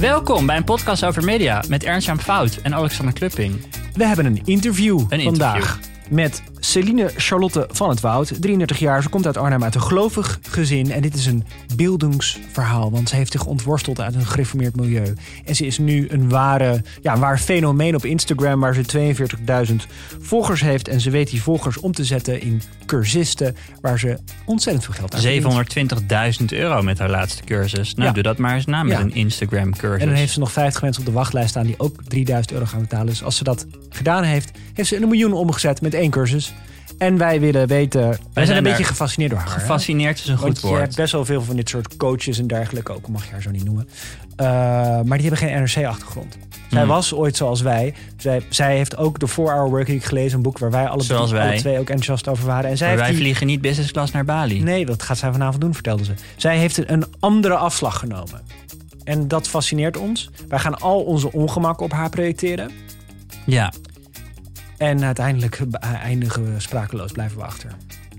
Welkom bij een podcast over media met Ernst-Jan Fout en Alexander Klupping. We hebben een interview Een vandaag met Celine Charlotte van het Woud, 33 jaar. Ze komt uit Arnhem uit een gelovig gezin. En dit is een beeldingsverhaal, want ze heeft zich ontworsteld uit een gereformeerd milieu. En ze is nu een ware, ja, een waar fenomeen op Instagram, waar ze 42.000 volgers heeft. En ze weet die volgers om te zetten in cursisten, waar ze ontzettend veel geld aan verdient. 720.000 euro met haar laatste cursus. Nou, Ja. doe dat maar eens na met Ja. een Instagram cursus. En dan heeft ze nog 50 mensen op de wachtlijst staan die ook 3000 euro gaan betalen. Dus als ze dat gedaan heeft, heeft ze een miljoen omgezet met één cursus. En wij willen weten, wij zijn een beetje gefascineerd door haar. hè? Gefascineerd is een goed Want je woord. hebt best wel veel van dit soort coaches en dergelijke, ook mag je haar zo niet noemen. Uh, maar die hebben geen NRC-achtergrond. Zij Hmm. was ooit zoals wij. Zij, zij heeft ook de 4-Hour Workweek gelezen, een boek waar wij alle, Zoals alle wij. twee ook enthousiast over waren. En zij Maar heeft wij die- vliegen niet business class naar Bali. Nee, dat gaat zij vanavond doen, vertelde ze. Zij heeft een andere afslag genomen. En dat fascineert ons. Wij gaan al onze ongemakken op haar projecteren. Ja. En uiteindelijk eh, eindigen we sprakeloos, blijven we achter.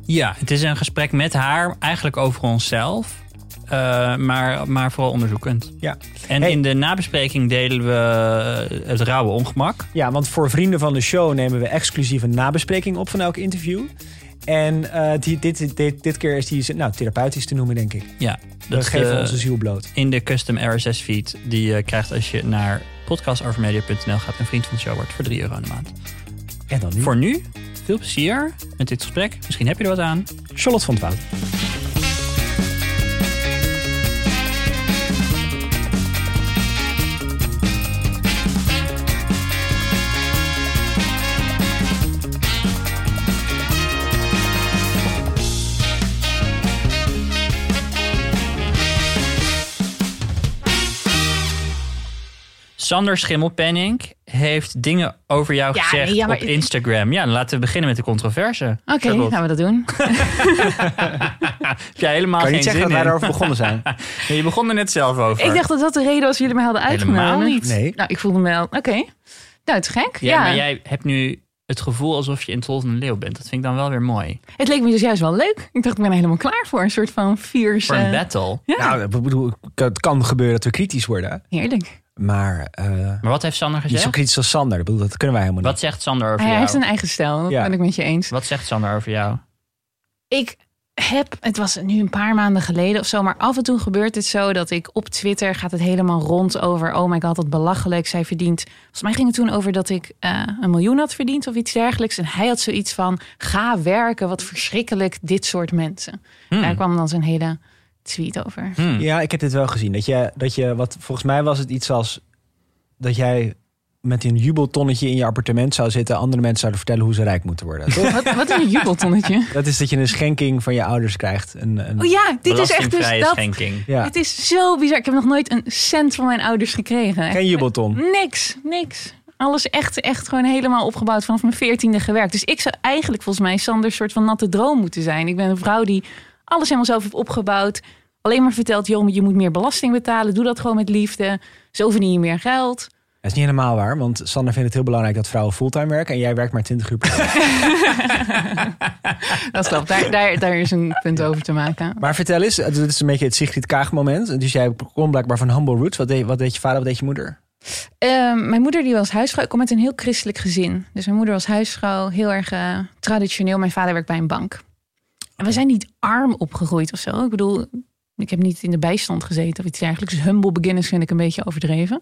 ja, het is een gesprek met haar, eigenlijk over onszelf. eh, maar, maar vooral onderzoekend. Ja. En Hey. in de nabespreking delen we eh, het rauwe ongemak. Ja, want voor vrienden van de show nemen we exclusief een nabespreking op van elk interview. En die, dit, dit, dit keer is die nou, therapeutisch te noemen, denk ik. Ja, We dat geven de- onze ziel bloot. in de custom RSS-feed die je krijgt als je naar podcastovermedia.nl gaat en vriend van de show wordt voor 3 euro in de maand. En dan nu Voor nu, veel plezier met dit gesprek. Misschien heb je er wat aan. Charlotte van het Woud. Sander Schimmelpenning heeft dingen over jou Ja, gezegd nee, ja, maar op Instagram. Ja, dan laten we beginnen met de controverse. Oké, gaan we dat doen. Heb jij helemaal Kan je geen niet zeggen dat wij in? erover begonnen zijn? Nee, je begon er net zelf over. ik dacht dat dat de reden was jullie mij hadden. Helemaal niet. Nee. Nou, ik voelde me wel... Oké. Nou, het is gek. ja, Ja, maar jij hebt nu het gevoel alsof je in Tol van een Leeuw bent. Dat vind ik dan wel weer mooi. Het leek me dus juist wel leuk. Ik dacht, ik ben er helemaal klaar voor. Een soort van fierce... Voor een battle. Ja, Nou, ik bedoel, het kan gebeuren dat we kritisch worden. heerlijk. Maar eh, Maar wat heeft Sander gezegd? kritisch als Sander. Ik bedoel, dat kunnen wij helemaal Wat niet. zegt Sander over Hij jou? heeft een eigen stijl. Dat Ja. ben ik met je eens. Wat zegt Sander over jou? Ik heb, het was nu een paar maanden geleden of zo, maar af en toe gebeurt het zo dat ik op Twitter gaat het helemaal rond over, oh my god, wat belachelijk, zij verdient. Volgens mij ging het toen over dat ik eh, een miljoen had verdiend of iets dergelijks. En hij had zoiets van, ga werken, wat verschrikkelijk, dit soort mensen. Hmm. Daar kwam dan zijn hele tweet over. Hmm. Ja, ik heb dit wel gezien. Dat je, dat je, wat, volgens mij was het iets als dat jij met een jubeltonnetje in je appartement zou zitten. Andere mensen zouden vertellen hoe ze rijk moeten worden. Wat, wat een jubeltonnetje. dat is dat je een schenking van je ouders krijgt. Een, een, Oh ja, dit is echt dus dat. schenking. ja, Het is zo bizar. Ik heb nog nooit een cent van mijn ouders gekregen. Echt geen jubelton. Niks, niks. Alles echt, echt gewoon helemaal opgebouwd vanaf mijn veertiende gewerkt. Dus ik zou eigenlijk volgens mij Sander soort van natte droom moeten zijn. Ik ben een vrouw die alles helemaal zelf opgebouwd. Alleen maar vertelt, joh, je moet meer belasting betalen. Doe dat gewoon met liefde. Zo verdien je meer geld. Dat is niet helemaal waar, want Sander vindt het heel belangrijk dat vrouwen fulltime werken. En jij werkt maar 20 uur per dag. Dat klopt, daar, daar, daar is een punt over te maken. maar vertel eens, dit is een beetje het Sigrid Kaag moment. Dus jij komt blijkbaar van humble roots. Wat deed, wat deed je vader, wat deed je moeder? Ehm, mijn moeder die was huisvrouw. Ik kom uit een heel christelijk gezin. Dus mijn moeder was huisvrouw, heel erg eh, traditioneel. Mijn vader werkt bij een bank. En we zijn niet arm opgegroeid of zo. Ik bedoel, ik heb niet in de bijstand gezeten of iets dergelijks. Dus humble beginners vind ik een beetje overdreven.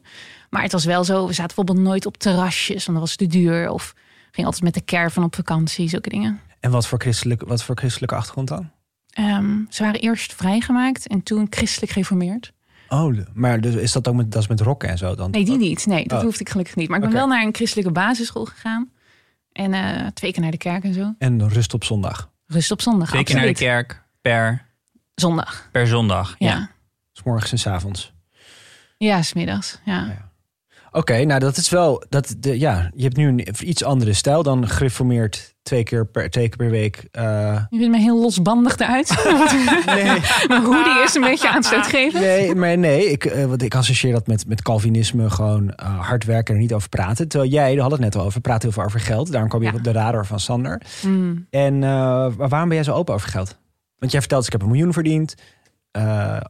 Maar het was wel zo, we zaten bijvoorbeeld nooit op terrasjes, want dat was te duur. Of ging altijd met de caravan op vakantie, zulke dingen. En wat voor, christelijk, wat voor christelijke achtergrond dan? Ehm, ze waren eerst vrijgemaakt en toen christelijk gereformeerd. Oh, maar dus is dat ook met, dat is met rokken en zo dan? Nee, die niet. Nee, dat Oh. hoefde ik gelukkig niet. Maar ik ben wel naar een christelijke basisschool gegaan. En eh, twee keer naar de kerk en zo. En rust op zondag. Rust op zondag. Twee keer naar de kerk per, Zondag. per zondag. Ja. Ja. S morgens en s avonds. Ja, smiddags. Ja. Ja. Oké, nou dat is wel. Dat, de, ja, je hebt nu een iets andere stijl dan gereformeerd twee keer per, twee keer per week. eh, Je vindt me heel losbandig eruit. nee, Mijn hoodie is een beetje aanstootgevend. nee, maar nee. Ik, eh, want ik associeer dat met, met Calvinisme gewoon eh, hard werken en er niet over praten. Terwijl jij, daar had het net al over, praat heel veel over geld. Daarom kwam je Ja. op de radar van Sander. Mm. En maar waarom ben jij zo open over geld? Want jij vertelt, ik heb een miljoen verdiend.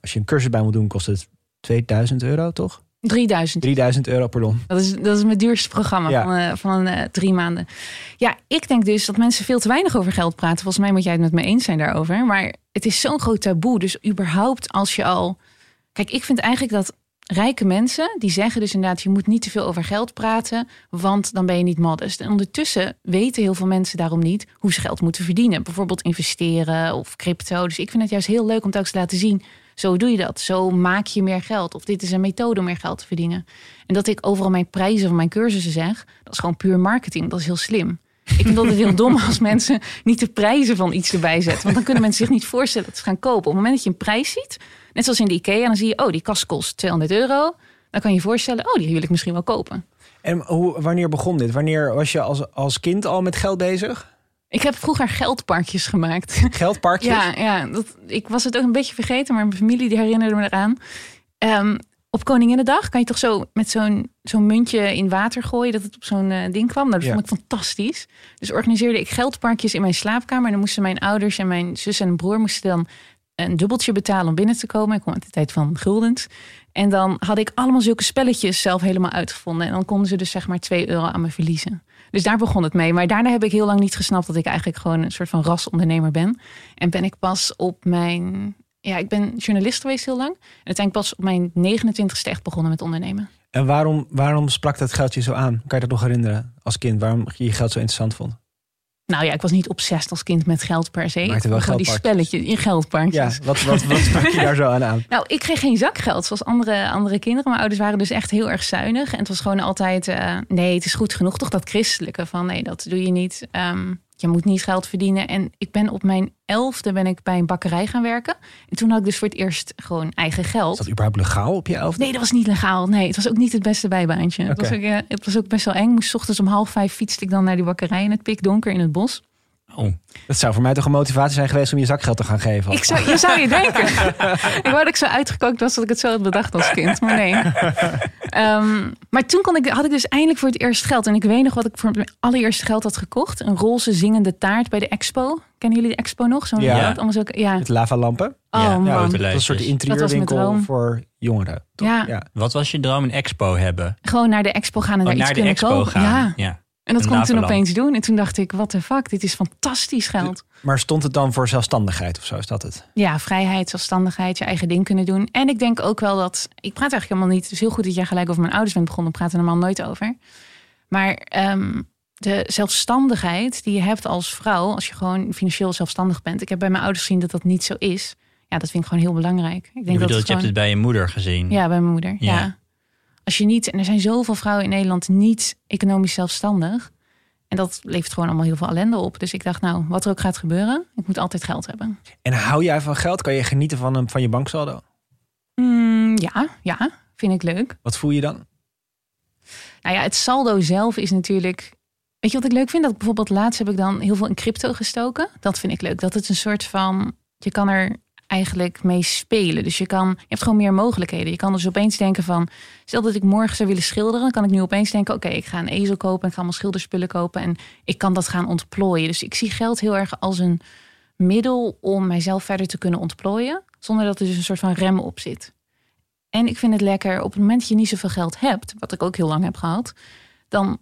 Als je een cursus bij moet doen, kost het 2000 euro, toch? 3000. 3000 euro, pardon. Dat is, dat is mijn duurste programma Ja. van, eh, van eh, drie maanden. Ja, ik denk dus dat mensen veel te weinig over geld praten. Volgens mij moet jij het met me eens zijn daarover. Maar het is zo'n groot taboe. Dus überhaupt als je al... Kijk, ik vind eigenlijk dat rijke mensen... die zeggen dus inderdaad... je moet niet te veel over geld praten... want dan ben je niet modest. En ondertussen weten heel veel mensen daarom niet... hoe ze geld moeten verdienen. Bijvoorbeeld investeren of crypto. Dus ik vind het juist heel leuk om telkens te laten zien... zo doe je dat. Zo maak je meer geld. Of dit is een methode om meer geld te verdienen. En dat ik overal mijn prijzen van mijn cursussen zeg... dat is gewoon puur marketing. Dat is heel slim. Ik vind het heel dom als mensen niet de prijzen van iets erbij zetten. Want dan kunnen mensen zich niet voorstellen dat ze gaan kopen. Op het moment dat je een prijs ziet, net zoals in de IKEA... dan zie je, oh, die kast kost 200 euro. Dan kan je je voorstellen, oh, die wil ik misschien wel kopen. En hoe, wanneer begon dit? Wanneer was je als, als kind al met geld bezig? Ik heb vroeger geldparkjes gemaakt. Geldparkjes? Ja, ja dat, ik was het ook een beetje vergeten, maar mijn familie die herinnerde me eraan. Ehm, op Koninginnedag kan je toch zo met zo'n zo'n muntje in water gooien dat het op zo'n eh, ding kwam. Nou, dat Ja. vond ik fantastisch. Dus organiseerde ik geldparkjes in mijn slaapkamer. En dan moesten mijn ouders en mijn zus en broer moesten dan een dubbeltje betalen om binnen te komen. Ik kwam uit de tijd van guldens. En dan had ik allemaal zulke spelletjes zelf helemaal uitgevonden. En dan konden ze dus zeg maar 2 euro aan me verliezen. Dus daar begon het mee. Maar daarna heb ik heel lang niet gesnapt dat ik eigenlijk gewoon een soort van rasondernemer ben. En ben ik pas op mijn. Ja, ik ben journalist geweest heel lang. En uiteindelijk pas op mijn 29ste echt begonnen met ondernemen. En waarom, waarom sprak dat geld je zo aan? Kan je dat nog herinneren als kind? Waarom je je geld zo interessant vond? Nou ja, ik was niet obsessief als kind met geld per se. Maakte wel die spelletjes in geldparkjes. Ja, wat, wat, wat sprak je daar zo aan aan? Nou, ik kreeg geen zakgeld zoals andere, andere kinderen. Mijn ouders waren dus echt heel erg zuinig. En het was gewoon altijd, eh, nee, het is goed genoeg. Toch dat christelijke van, nee, dat doe je niet. Ehm, je moet niet geld verdienen. En ik ben op mijn elfde ben ik bij een bakkerij gaan werken. En toen had ik dus voor het eerst gewoon eigen Is geld. dat überhaupt legaal op je elfde? Nee, dat was niet legaal. Nee, het was ook niet het beste bijbaantje. Het, was ook, eh, het was ook best wel eng. Moest 's ochtends om half vijf fietste ik dan naar die bakkerij in het pikdonker in het bos. Oh, Dat zou voor mij toch een motivatie zijn geweest om je zakgeld te gaan geven. Ik zou, je zou je denken. ik wou dat ik zo uitgekookt was dat ik het zo had bedacht als kind. Maar nee. Ehm, maar toen kon ik, had ik dus eindelijk voor het eerst geld. En ik weet nog wat ik voor mijn allereerste geld had gekocht. Een roze zingende taart bij de expo. Kennen jullie de expo nog? Zo'n Ja. dat allemaal zo, ja. Met lavalampen. Oh Ja, man. ja, Dat een soort droom. voor jongeren. toch? Ja. wat was je droom? Een expo hebben? Gewoon naar de expo gaan en Oh, daar iets naar de kunnen expo kopen. gaan. Ja. ja. En dat kon ik toen opeens doen. En toen dacht ik, what the fuck, dit is fantastisch geld. Maar stond het dan voor zelfstandigheid of zo? Is dat het? Ja, vrijheid, zelfstandigheid, je eigen ding kunnen doen. En ik denk ook wel dat. Ik praat eigenlijk helemaal niet. Het is heel goed dat jij gelijk over mijn ouders bent begonnen. We praten er normaal nooit over. Maar ehm, de zelfstandigheid die je hebt als vrouw, als je gewoon financieel zelfstandig bent. Ik heb bij mijn ouders gezien dat dat niet zo is. Ja, dat vind ik gewoon heel belangrijk. Ik denk Je dat je hebt het bij je moeder gezien. Ja, bij mijn moeder. Ja. Ja. Als je niet, en er zijn zoveel vrouwen in Nederland niet economisch zelfstandig. En dat levert gewoon allemaal heel veel ellende op. Dus ik dacht, nou, wat er ook gaat gebeuren, ik moet altijd geld hebben. En hou jij van geld? Kan je genieten van, een, van je banksaldo? Mm, ja, ja, vind ik leuk. Wat voel je dan? Nou ja, het saldo zelf is natuurlijk. Weet je wat ik leuk vind? Dat bijvoorbeeld laatst heb ik dan heel veel in crypto gestoken. Dat vind ik leuk. Dat het een soort van. Je kan er eigenlijk mee spelen. Dus je kan. Je hebt gewoon meer mogelijkheden. Je kan dus opeens denken van. Stel dat ik morgen zou willen schilderen. Dan kan ik nu opeens denken: oké, ik ga een ezel kopen. En ik ga allemaal schilderspullen kopen. En ik kan dat gaan ontplooien. Dus ik zie geld heel erg als een middel om mijzelf verder te kunnen ontplooien. Zonder dat er dus een soort van rem op zit. En ik vind het lekker op het moment dat je niet zoveel geld hebt, wat ik ook heel lang heb gehad, dan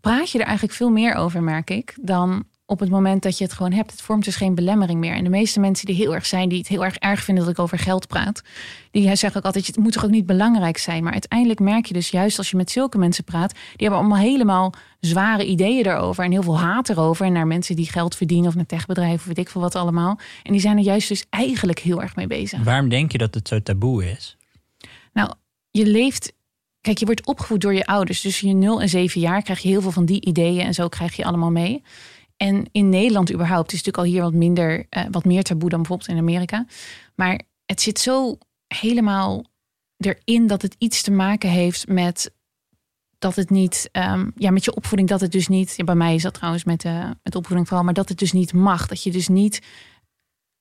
praat je er eigenlijk veel meer over, merk ik, dan op het moment dat je het gewoon hebt. Het vormt dus geen belemmering meer. En de meeste mensen die heel erg zijn, die het heel erg erg vinden dat ik over geld praat, die zeggen ook altijd: het moet toch ook niet belangrijk zijn. Maar uiteindelijk merk je dus juist als je met zulke mensen praat, die hebben allemaal helemaal zware ideeën erover en heel veel haat erover. En naar mensen die geld verdienen of naar techbedrijven of weet ik veel wat allemaal. En die zijn er juist dus eigenlijk heel erg mee bezig. Waarom denk je dat het zo taboe is? Nou, je leeft. Kijk, je wordt opgevoed door je ouders. Dus je 0 en 7 jaar krijg je heel veel van die ideeën en zo krijg je allemaal mee. En in Nederland überhaupt is natuurlijk al hier wat minder, eh, wat meer taboe dan bijvoorbeeld in Amerika. Maar het zit zo helemaal erin dat het iets te maken heeft met dat het niet, ehm, ja, met je opvoeding, dat het dus niet, ja, bij mij is dat trouwens met, eh, met opvoeding vooral, maar dat het dus niet mag. Dat je dus niet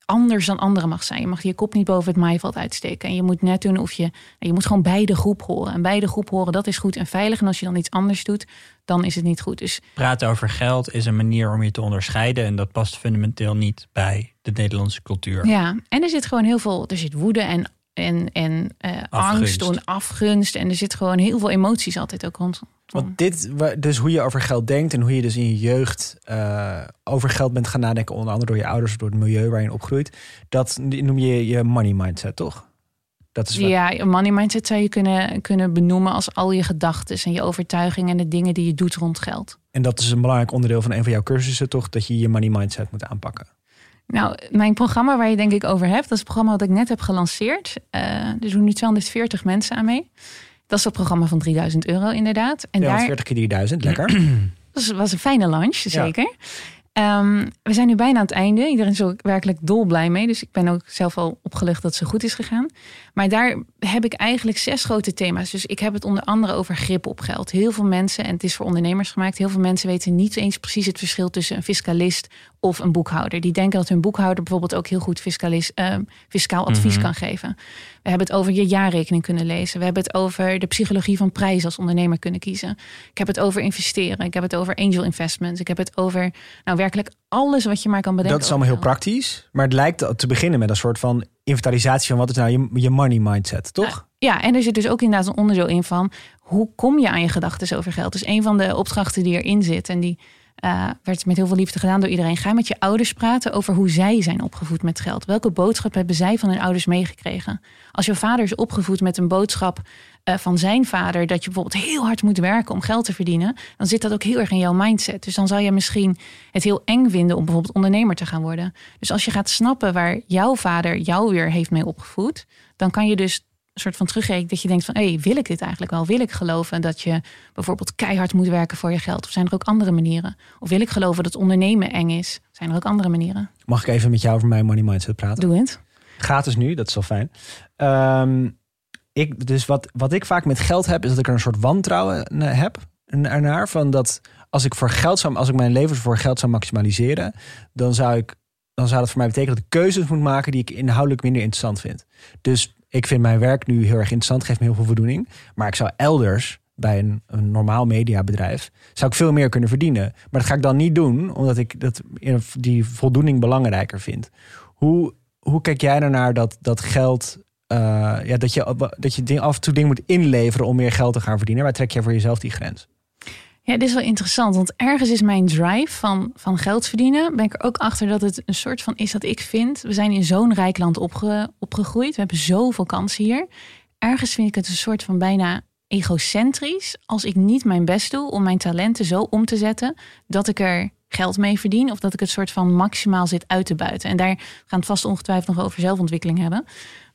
anders dan anderen mag zijn. Je mag je kop niet boven het maaiveld uitsteken. En je moet net doen of je, je moet gewoon bij de groep horen. En bij de groep horen, dat is goed en veilig. En als je dan iets anders doet, dan is het niet goed. Dus Praten over geld is een manier om je te onderscheiden. En dat past fundamenteel niet bij de Nederlandse cultuur. Ja, en er zit gewoon heel veel, er zit woede en en, en eh, angst en afgunst. En er zit gewoon heel veel emoties altijd ook rond. Want dit, dus hoe je over geld denkt en hoe je dus in je jeugd eh, over geld bent gaan nadenken, onder andere door je ouders, door het milieu waarin je opgroeit, dat noem je je money mindset, toch? Dat is wat, Ja, een money mindset zou je kunnen, kunnen benoemen als al je gedachten en je overtuigingen en de dingen die je doet rond geld. En dat is een belangrijk onderdeel van een van jouw cursussen, toch? Dat je je money mindset moet aanpakken. Nou, mijn programma waar je denk ik over hebt, dat is het programma dat ik net heb gelanceerd. Eh er doen nu 240 mensen aan mee. Dat is het programma van 3000 euro inderdaad. En daar, 240 keer 3000, lekker. Dat was een fijne lunch, zeker. Ehm, we zijn nu bijna aan het einde. Iedereen is ook werkelijk dolblij mee. Dus ik ben ook zelf al opgelucht dat ze goed is gegaan. Maar daar heb ik eigenlijk zes grote thema's. Dus ik heb het onder andere over grip op geld. Heel veel mensen, en het is voor ondernemers gemaakt... heel veel mensen weten niet eens precies het verschil tussen een fiscalist of een boekhouder. Die denken dat hun boekhouder bijvoorbeeld ook heel goed fiscalist, ehm, fiscaal advies kan geven. We hebben het over je jaarrekening kunnen lezen. We hebben het over de psychologie van prijs als ondernemer kunnen kiezen. Ik heb het over investeren. Ik heb het over angel investments. Ik heb het over nou werkelijk alles wat je maar kan bedenken. Dat is allemaal heel praktisch. Maar het lijkt te beginnen met een soort van inventarisatie van wat is nou je, je money mindset, toch? Ja, en er zit dus ook inderdaad een onderdeel in van hoe kom je aan je gedachten over geld. Dus een van de opdrachten die erin zit en die eh, werd met heel veel liefde gedaan door iedereen. Ga met je ouders praten over hoe zij zijn opgevoed met geld. Welke boodschap hebben zij van hun ouders meegekregen? Als je vader is opgevoed met een boodschap eh, van zijn vader dat je bijvoorbeeld heel hard moet werken om geld te verdienen, dan zit dat ook heel erg in jouw mindset. Dus dan zal je misschien het heel eng vinden om bijvoorbeeld ondernemer te gaan worden. Dus als je gaat snappen waar jouw vader jou weer heeft mee opgevoed, dan kan je dus soort van terugrekenen dat je denkt van, hé, hey, wil ik dit eigenlijk wel? Wil ik geloven dat je bijvoorbeeld keihard moet werken voor je geld? Of zijn er ook andere manieren? Of wil ik geloven dat ondernemen eng is? Zijn er ook andere manieren? Mag ik even met jou over mijn money mindset praten? Doe het. Gratis nu, dat is wel fijn. Ehm, ik, dus wat, wat ik vaak met geld heb, is dat ik er een soort wantrouwen eh, heb ernaar. Van dat als ik voor geld zou, als ik mijn leven voor geld zou maximaliseren, dan zou ik, dan zou dat voor mij betekenen dat ik keuzes moet maken die ik inhoudelijk minder interessant vind. Dus ik vind mijn werk nu heel erg interessant, geeft me heel veel voldoening. Maar ik zou elders bij een, een normaal mediabedrijf zou ik veel meer kunnen verdienen. Maar dat ga ik dan niet doen, omdat ik dat, die voldoening belangrijker vind. Hoe, hoe kijk jij ernaar dat, dat geld. eh, ja, dat je, dat je ding, af en toe dingen moet inleveren om meer geld te gaan verdienen? Waar trek jij voor jezelf die grens? Ja, dit is wel interessant, want ergens is mijn drive van, van geld verdienen. Ben ik er ook achter dat het een soort van is dat ik vind. We zijn in zo'n rijk land opge, opgegroeid. We hebben zoveel kansen hier. Ergens vind ik het een soort van bijna egocentrisch als ik niet mijn best doe om mijn talenten zo om te zetten dat ik er geld mee verdien of dat ik het soort van maximaal zit uit te buiten. En daar gaan we vast ongetwijfeld nog over zelfontwikkeling hebben.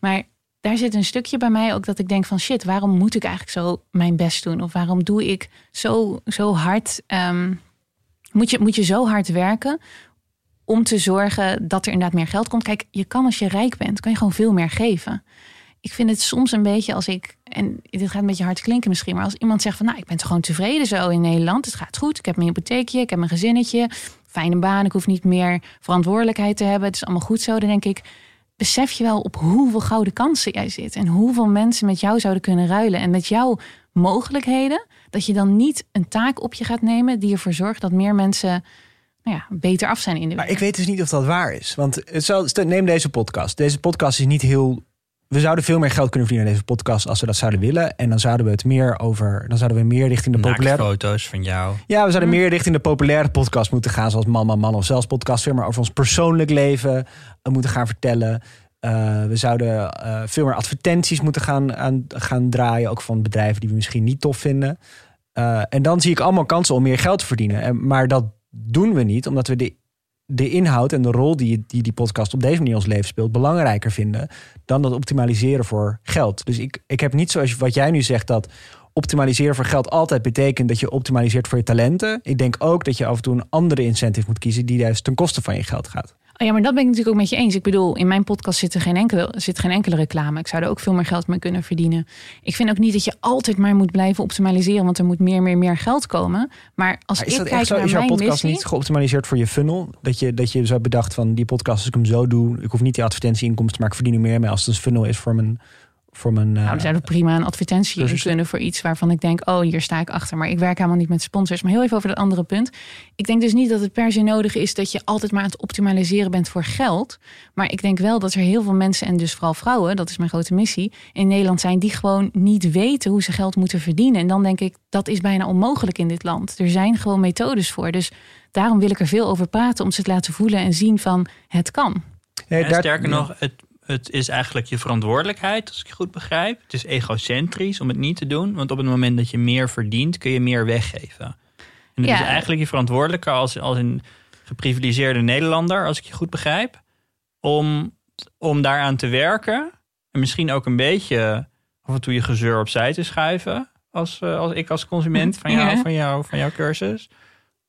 Maar daar zit een stukje bij mij ook dat ik denk van shit, waarom moet ik eigenlijk zo mijn best doen? Of waarom doe ik zo, zo hard? ehm, moet, je, moet je zo hard werken om te zorgen dat er inderdaad meer geld komt? Kijk, je kan als je rijk bent, kan je gewoon veel meer geven. Ik vind het soms een beetje als ik, en dit gaat een beetje hard klinken misschien, maar als iemand zegt van nou, ik ben gewoon tevreden zo in Nederland, het gaat goed, ik heb mijn hypotheekje, ik heb mijn gezinnetje, fijne baan, ik hoef niet meer verantwoordelijkheid te hebben, het is allemaal goed zo, dan denk ik, besef je wel op hoeveel gouden kansen jij zit en hoeveel mensen met jou zouden kunnen ruilen en met jouw mogelijkheden, dat je dan niet een taak op je gaat nemen die ervoor zorgt dat meer mensen nou ja, beter af zijn in de Maar wereld. ik weet dus niet of dat waar is. Want het zal, stel, neem deze podcast. Deze podcast is niet heel. We zouden veel meer geld kunnen verdienen aan deze podcast als we dat zouden willen. En dan zouden we het meer over. Dan zouden we meer richting de populaire. foto's van jou. Ja, we zouden meer richting de populaire podcast moeten gaan. Zoals Man, Man, Man of zelfs podcast. Veel meer over ons persoonlijk leven eh, moeten gaan vertellen. Eh, we zouden eh, veel meer advertenties moeten gaan, aan, gaan draaien. Ook van bedrijven die we misschien niet tof vinden. Eh, en dan zie ik allemaal kansen om meer geld te verdienen. En, maar dat doen we niet, omdat we de, de inhoud en de rol die, die die podcast op deze manier ons leven speelt, belangrijker vinden dan dat optimaliseren voor geld. Dus ik, ik heb niet zoals wat jij nu zegt, dat optimaliseren voor geld altijd betekent dat je optimaliseert voor je talenten. Ik denk ook dat je af en toe een andere incentive moet kiezen die juist ten koste van je geld gaat. Oh ja, maar dat ben ik natuurlijk ook met je eens. Ik bedoel, in mijn podcast zit er geen enkele, zit geen enkele reclame. Ik zou er ook veel meer geld mee kunnen verdienen. Ik vind ook niet dat je altijd maar moet blijven optimaliseren, want er moet meer, meer, meer geld komen. Maar als Maar is ik dat kijk echt zo? naar Is jouw mijn podcast missie, niet geoptimaliseerd voor je funnel? Dat je, dat je zo bedacht van die podcast, als ik hem zo doe, ik hoef niet die advertentieinkomsten, maar ik verdien er meer mee als het een funnel is voor mijn voor mijn. eh, Nou, er zou er prima een advertentie in kunnen voor iets waarvan ik denk, oh, hier sta ik achter. Maar ik werk helemaal niet met sponsors. Maar heel even over dat andere punt. Ik denk dus niet dat het per se nodig is dat je altijd maar aan het optimaliseren bent voor geld. Maar ik denk wel dat er heel veel mensen, en dus vooral vrouwen, dat is mijn grote missie, in Nederland zijn die gewoon niet weten hoe ze geld moeten verdienen. En dan denk ik, dat is bijna onmogelijk in dit land. Er zijn gewoon methodes voor. Dus daarom wil ik er veel over praten, om ze te laten voelen en zien van het kan. nee, En daar- sterker nog, het, het is eigenlijk je verantwoordelijkheid, als ik je goed begrijp. Het is egocentrisch om het niet te doen. Want op het moment dat je meer verdient, kun je meer weggeven. En het Ja. is eigenlijk je verantwoordelijke als, als een geprivilegeerde Nederlander, als ik je goed begrijp, om, om daaraan te werken. En misschien ook een beetje af en toe je gezeur opzij te schuiven. Als, eh, als ik als consument van jou, Ja. van jou, van jouw cursus.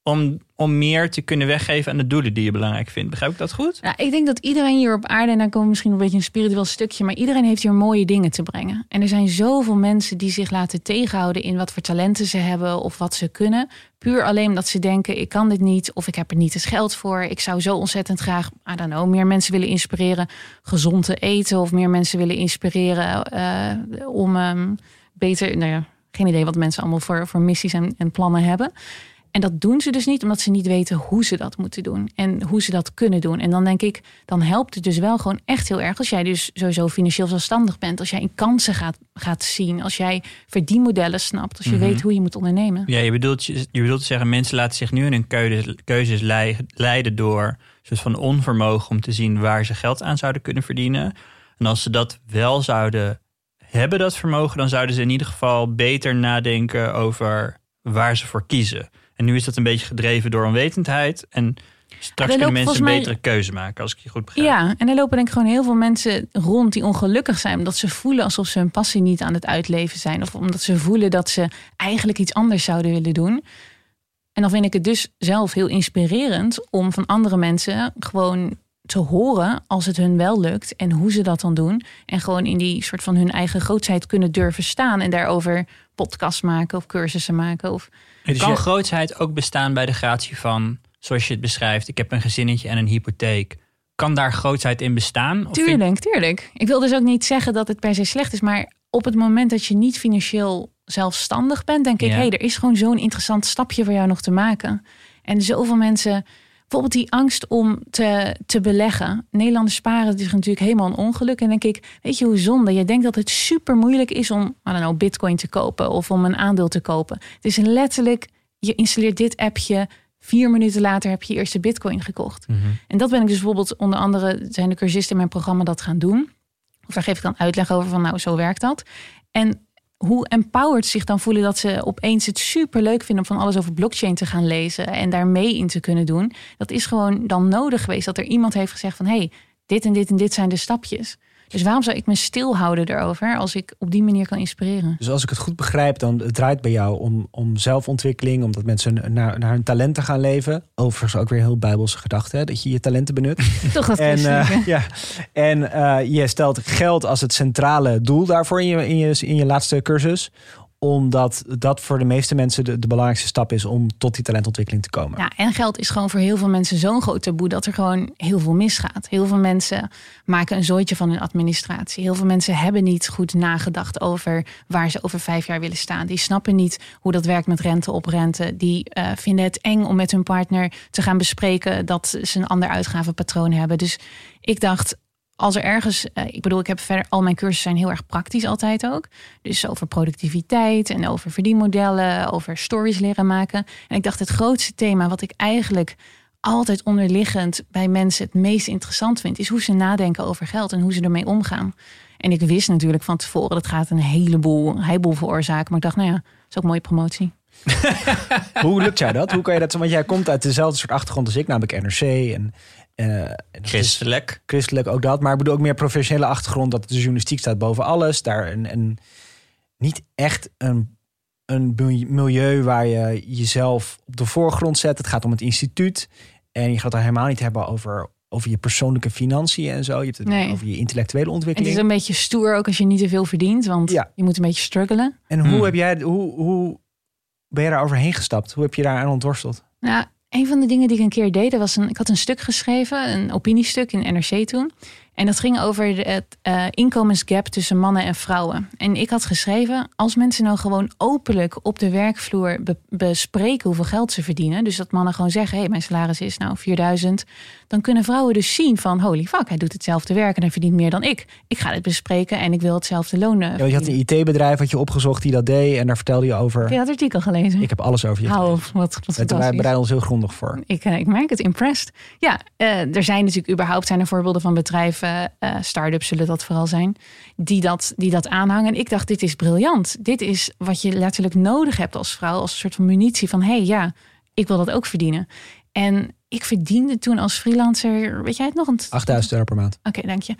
Om, om meer te kunnen weggeven aan de doelen die je belangrijk vindt. Begrijp ik dat goed? Nou, ik denk dat iedereen hier op aarde, en dan komt misschien een beetje een spiritueel stukje, maar iedereen heeft hier mooie dingen te brengen. En er zijn zoveel mensen die zich laten tegenhouden in wat voor talenten ze hebben of wat ze kunnen. Puur alleen omdat ze denken, ik kan dit niet of ik heb er niet het geld voor. Ik zou zo ontzettend graag, I don't know, meer mensen willen inspireren gezond te eten of meer mensen willen inspireren eh, om ehm, beter, nou ja, geen idee wat mensen allemaal voor, voor missies en, en plannen hebben. En dat doen ze dus niet omdat ze niet weten hoe ze dat moeten doen en hoe ze dat kunnen doen. En dan denk ik, dan helpt het dus wel gewoon echt heel erg als jij dus sowieso financieel zelfstandig bent. Als jij in kansen gaat, gaat zien, als jij verdienmodellen snapt, als je Mhm. weet hoe je moet ondernemen. Ja, je bedoelt, je bedoelt te zeggen, mensen laten zich nu in hun keuzes, keuzes lei- leiden door een soort van onvermogen om te zien waar ze geld aan zouden kunnen verdienen. En als ze dat wel zouden hebben, dat vermogen, dan zouden ze in ieder geval beter nadenken over waar ze voor kiezen. En nu is dat een beetje gedreven door onwetendheid. En straks kunnen mensen een mij- betere keuze maken, als ik je goed begrijp. Ja, en er lopen denk ik gewoon heel veel mensen rond die ongelukkig zijn. Omdat ze voelen alsof ze hun passie niet aan het uitleven zijn. Of omdat ze voelen dat ze eigenlijk iets anders zouden willen doen. En dan vind ik het dus zelf heel inspirerend om van andere mensen gewoon te horen als het hun wel lukt en hoe ze dat dan doen. En gewoon in die soort van hun eigen grootheid kunnen durven staan en daarover podcasts maken of cursussen maken. Of Dus kan je- grootsheid ook bestaan bij de gratie van, zoals je het beschrijft, ik heb een gezinnetje en een hypotheek. Kan daar grootsheid in bestaan? Of vind- Tuurlijk, tuurlijk. Ik wil dus ook niet zeggen dat het per se slecht is, maar op het moment dat je niet financieel zelfstandig bent, denk ik, Ja. hé, hey, er is gewoon zo'n interessant stapje voor jou nog te maken. En zoveel mensen, bijvoorbeeld die angst om te, te beleggen. Nederlanders sparen, is natuurlijk helemaal een ongeluk. En denk ik, weet je hoe zonde? Je denkt dat het super moeilijk is om, I don't know, bitcoin te kopen of om een aandeel te kopen. Het is letterlijk, je installeert dit appje, vier minuten later heb je je eerste bitcoin gekocht. Mhm. En dat ben ik dus bijvoorbeeld onder andere zijn de cursisten in mijn programma dat gaan doen. Of daar geef ik dan uitleg over van nou zo werkt dat. En hoe empowered zich dan voelen dat ze opeens het super leuk vinden om van alles over blockchain te gaan lezen en daar mee in te kunnen doen. Dat is gewoon dan nodig geweest dat er iemand heeft gezegd van hé, hey, dit en dit en dit zijn de stapjes. Dus waarom zou ik me stilhouden erover als ik op die manier kan inspireren? Dus als ik het goed begrijp, dan het draait bij jou om, om zelfontwikkeling, omdat mensen naar, naar hun talenten gaan leven. Overigens ook weer heel bijbelse gedachte, hè, dat je je talenten benut. Toch dat en eh, ja. en eh, je stelt geld als het centrale doel daarvoor in je, in je, in je laatste cursus. Omdat dat voor de meeste mensen de, de belangrijkste stap is om tot die talentontwikkeling te komen. Ja, en geld is gewoon voor heel veel mensen zo'n groot taboe dat er gewoon heel veel misgaat. Heel veel mensen maken een zooitje van hun administratie. Heel veel mensen hebben niet goed nagedacht over waar ze over vijf jaar willen staan. Die snappen niet hoe dat werkt met rente op rente. Die eh, vinden het eng om met hun partner te gaan bespreken dat ze een ander uitgavenpatroon hebben. Dus ik dacht, als er ergens, eh, ik bedoel, ik heb verder, al mijn cursussen zijn heel erg praktisch altijd ook. Dus over productiviteit en over verdienmodellen, over stories leren maken. En ik dacht, het grootste thema wat ik eigenlijk altijd onderliggend bij mensen het meest interessant vind, is hoe ze nadenken over geld en hoe ze ermee omgaan. En ik wist natuurlijk van tevoren, dat gaat een heleboel, heleboel veroorzaken. Maar ik dacht, nou ja, is ook een mooie promotie. Hoe lukt jou dat? Hoe kan je dat? Want jij komt uit dezelfde soort achtergrond als ik, namelijk NRC en, eh, is Christelijk. christelijk ook dat. Maar ik bedoel ook meer professionele achtergrond. Dat de journalistiek staat boven alles. Daar een, een, niet echt een, een milieu waar je jezelf op de voorgrond zet. Het gaat om het instituut. En je gaat het dan helemaal niet hebben over, over je persoonlijke financiën en zo. Je hebt het Nee. over je intellectuele En het ontwikkeling. is een beetje stoer ook als je niet te veel verdient, want Ja. je moet een beetje struggelen. En hoe Hmm. heb jij, hoe, hoe ben je daar overheen gestapt? Hoe heb je daar aan ontworsteld? Nou, een van de dingen die ik een keer deed, was een, ik had een stuk geschreven, een opiniestuk in NRC toen. En dat ging over het eh, inkomensgap tussen mannen en vrouwen. En ik had geschreven, als mensen nou gewoon openlijk op de werkvloer be- bespreken hoeveel geld ze verdienen. Dus dat mannen gewoon zeggen, hé, hey, mijn salaris is nou 4000. Dan kunnen vrouwen dus zien van, holy fuck, hij doet hetzelfde werk en hij verdient meer dan ik. Ik ga dit bespreken en ik wil hetzelfde loon eh, Ja, je had een IT-bedrijf had je opgezocht die dat deed. En daar vertelde je over. Heb je dat artikel gelezen? Ik heb alles over je Hou op, wat, wat wij bereiden ons heel grondig voor. Ik, eh, ik merk het, impressed. Ja, er zijn natuurlijk überhaupt zijn er voorbeelden van bedrijven, eh start-ups zullen dat vooral zijn, die dat, die dat aanhangen. En ik dacht, dit is briljant. Dit is wat je letterlijk nodig hebt als vrouw, als een soort van munitie van, hé hey, ja, ik wil dat ook verdienen. En ik verdiende toen als freelancer, weet jij het nog? Een 8000 euro per maand. Oké, dank je.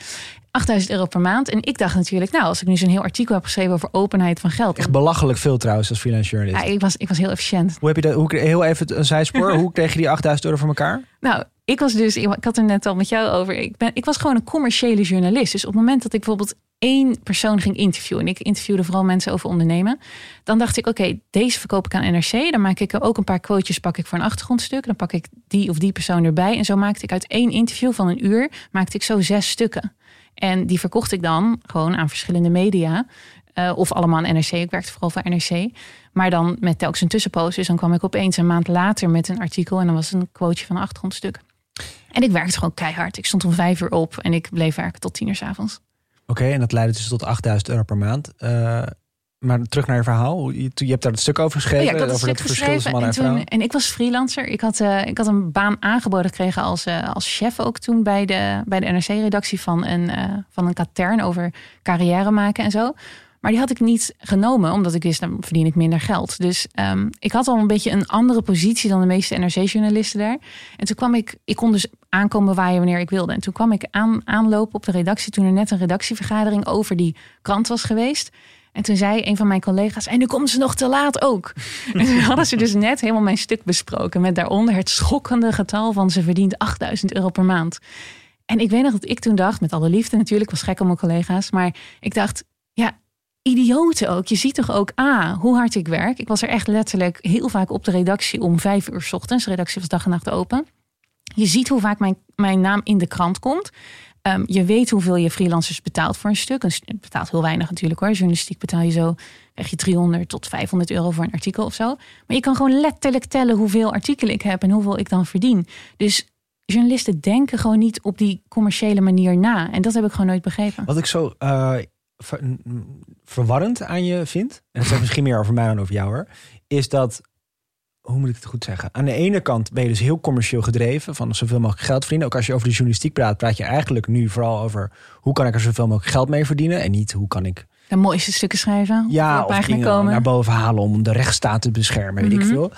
8000 euro per maand. En ik dacht natuurlijk, nou, als ik nu zo'n heel artikel heb geschreven over openheid van geld. Echt belachelijk veel trouwens als freelance journalist. ja, ik, was, ik was heel efficiënt. Hoe heb je dat? Hoe, heel even een zijspoor. hoe kreeg je die 8000 euro voor elkaar? Nou, ik was dus, ik had er net al met jou over. Ik, ben, ik was gewoon een commerciële journalist. Dus op het moment dat ik bijvoorbeeld één persoon ging interviewen. En ik interviewde vooral mensen over ondernemen. Dan dacht ik, oké, deze verkoop ik aan NRC. Dan maak ik er ook een paar quotejes pak ik voor een achtergrondstuk. Dan pak ik die of die persoon erbij. En zo maakte ik uit één interview van een uur, maakte ik zo zes stukken. En die verkocht ik dan gewoon aan verschillende media. Eh, of allemaal aan NRC. Ik werkte vooral voor NRC. Maar dan met telkens een tussenpost. Dus dan kwam ik opeens een maand later met een artikel. En dan was het een quoteje van een achtergrondstuk. En ik werkte gewoon keihard. Ik stond om vijf uur op en ik bleef werken tot tien uur 's avonds. Oké, en dat leidde dus tot 8000 euro per maand. Eh, maar terug naar je verhaal. Je, je hebt daar het stuk over geschreven. Oh ja, ik had het over het verschil tussen man En, en toen, en ik was freelancer. Ik had, eh, ik had een baan aangeboden gekregen als, eh, als chef ook toen bij de, bij de NRC-redactie van een, van een katern over carrière maken en zo. Maar die had ik niet genomen, omdat ik wist, dan verdien ik minder geld. Dus ehm, ik had al een beetje een andere positie dan de meeste NRC-journalisten daar. En toen kwam ik, ik kon dus aankomen waaien wanneer ik wilde. En toen kwam ik aan, aanlopen op de redactie toen er net een redactievergadering over die krant was geweest. En toen zei een van mijn collega's, en nu komt ze nog te laat ook. En toen hadden ze dus net helemaal mijn stuk besproken. Met daaronder het schokkende getal van ze verdient 8000 euro per maand. En ik weet nog dat ik toen dacht, met alle liefde natuurlijk, was gek om mijn collega's. Maar ik dacht, idioten ook. Je ziet toch ook, ah, hoe hard ik werk. Ik was er echt letterlijk heel vaak op de redactie om vijf uur 's ochtends. De redactie was dag en nacht open. Je ziet hoe vaak mijn, mijn naam in de krant komt. Ehm, je weet hoeveel je freelancers betaalt voor een stuk. St- betaalt heel weinig natuurlijk hoor. Journalistiek betaal je zo, krijg je 300 tot 500 euro voor een artikel of zo. Maar je kan gewoon letterlijk tellen hoeveel artikelen ik heb en hoeveel ik dan verdien. Dus journalisten denken gewoon niet op die commerciële manier na. En dat heb ik gewoon nooit begrepen. Wat ik zo eh, ver- verwarrend aan je vind, en dat zegt misschien meer over mij dan over jou hoor, is dat, hoe moet ik het goed zeggen? Aan de ene kant ben je dus heel commercieel gedreven, van zoveel mogelijk geld verdienen. Ook als je over de journalistiek praat, praat je eigenlijk nu vooral over hoe kan ik er zoveel mogelijk geld mee verdienen en niet hoe kan ik De mooiste stukken schrijven. ja, of dingen komen. naar boven halen om de rechtsstaat te beschermen, weet ik Mhm. veel.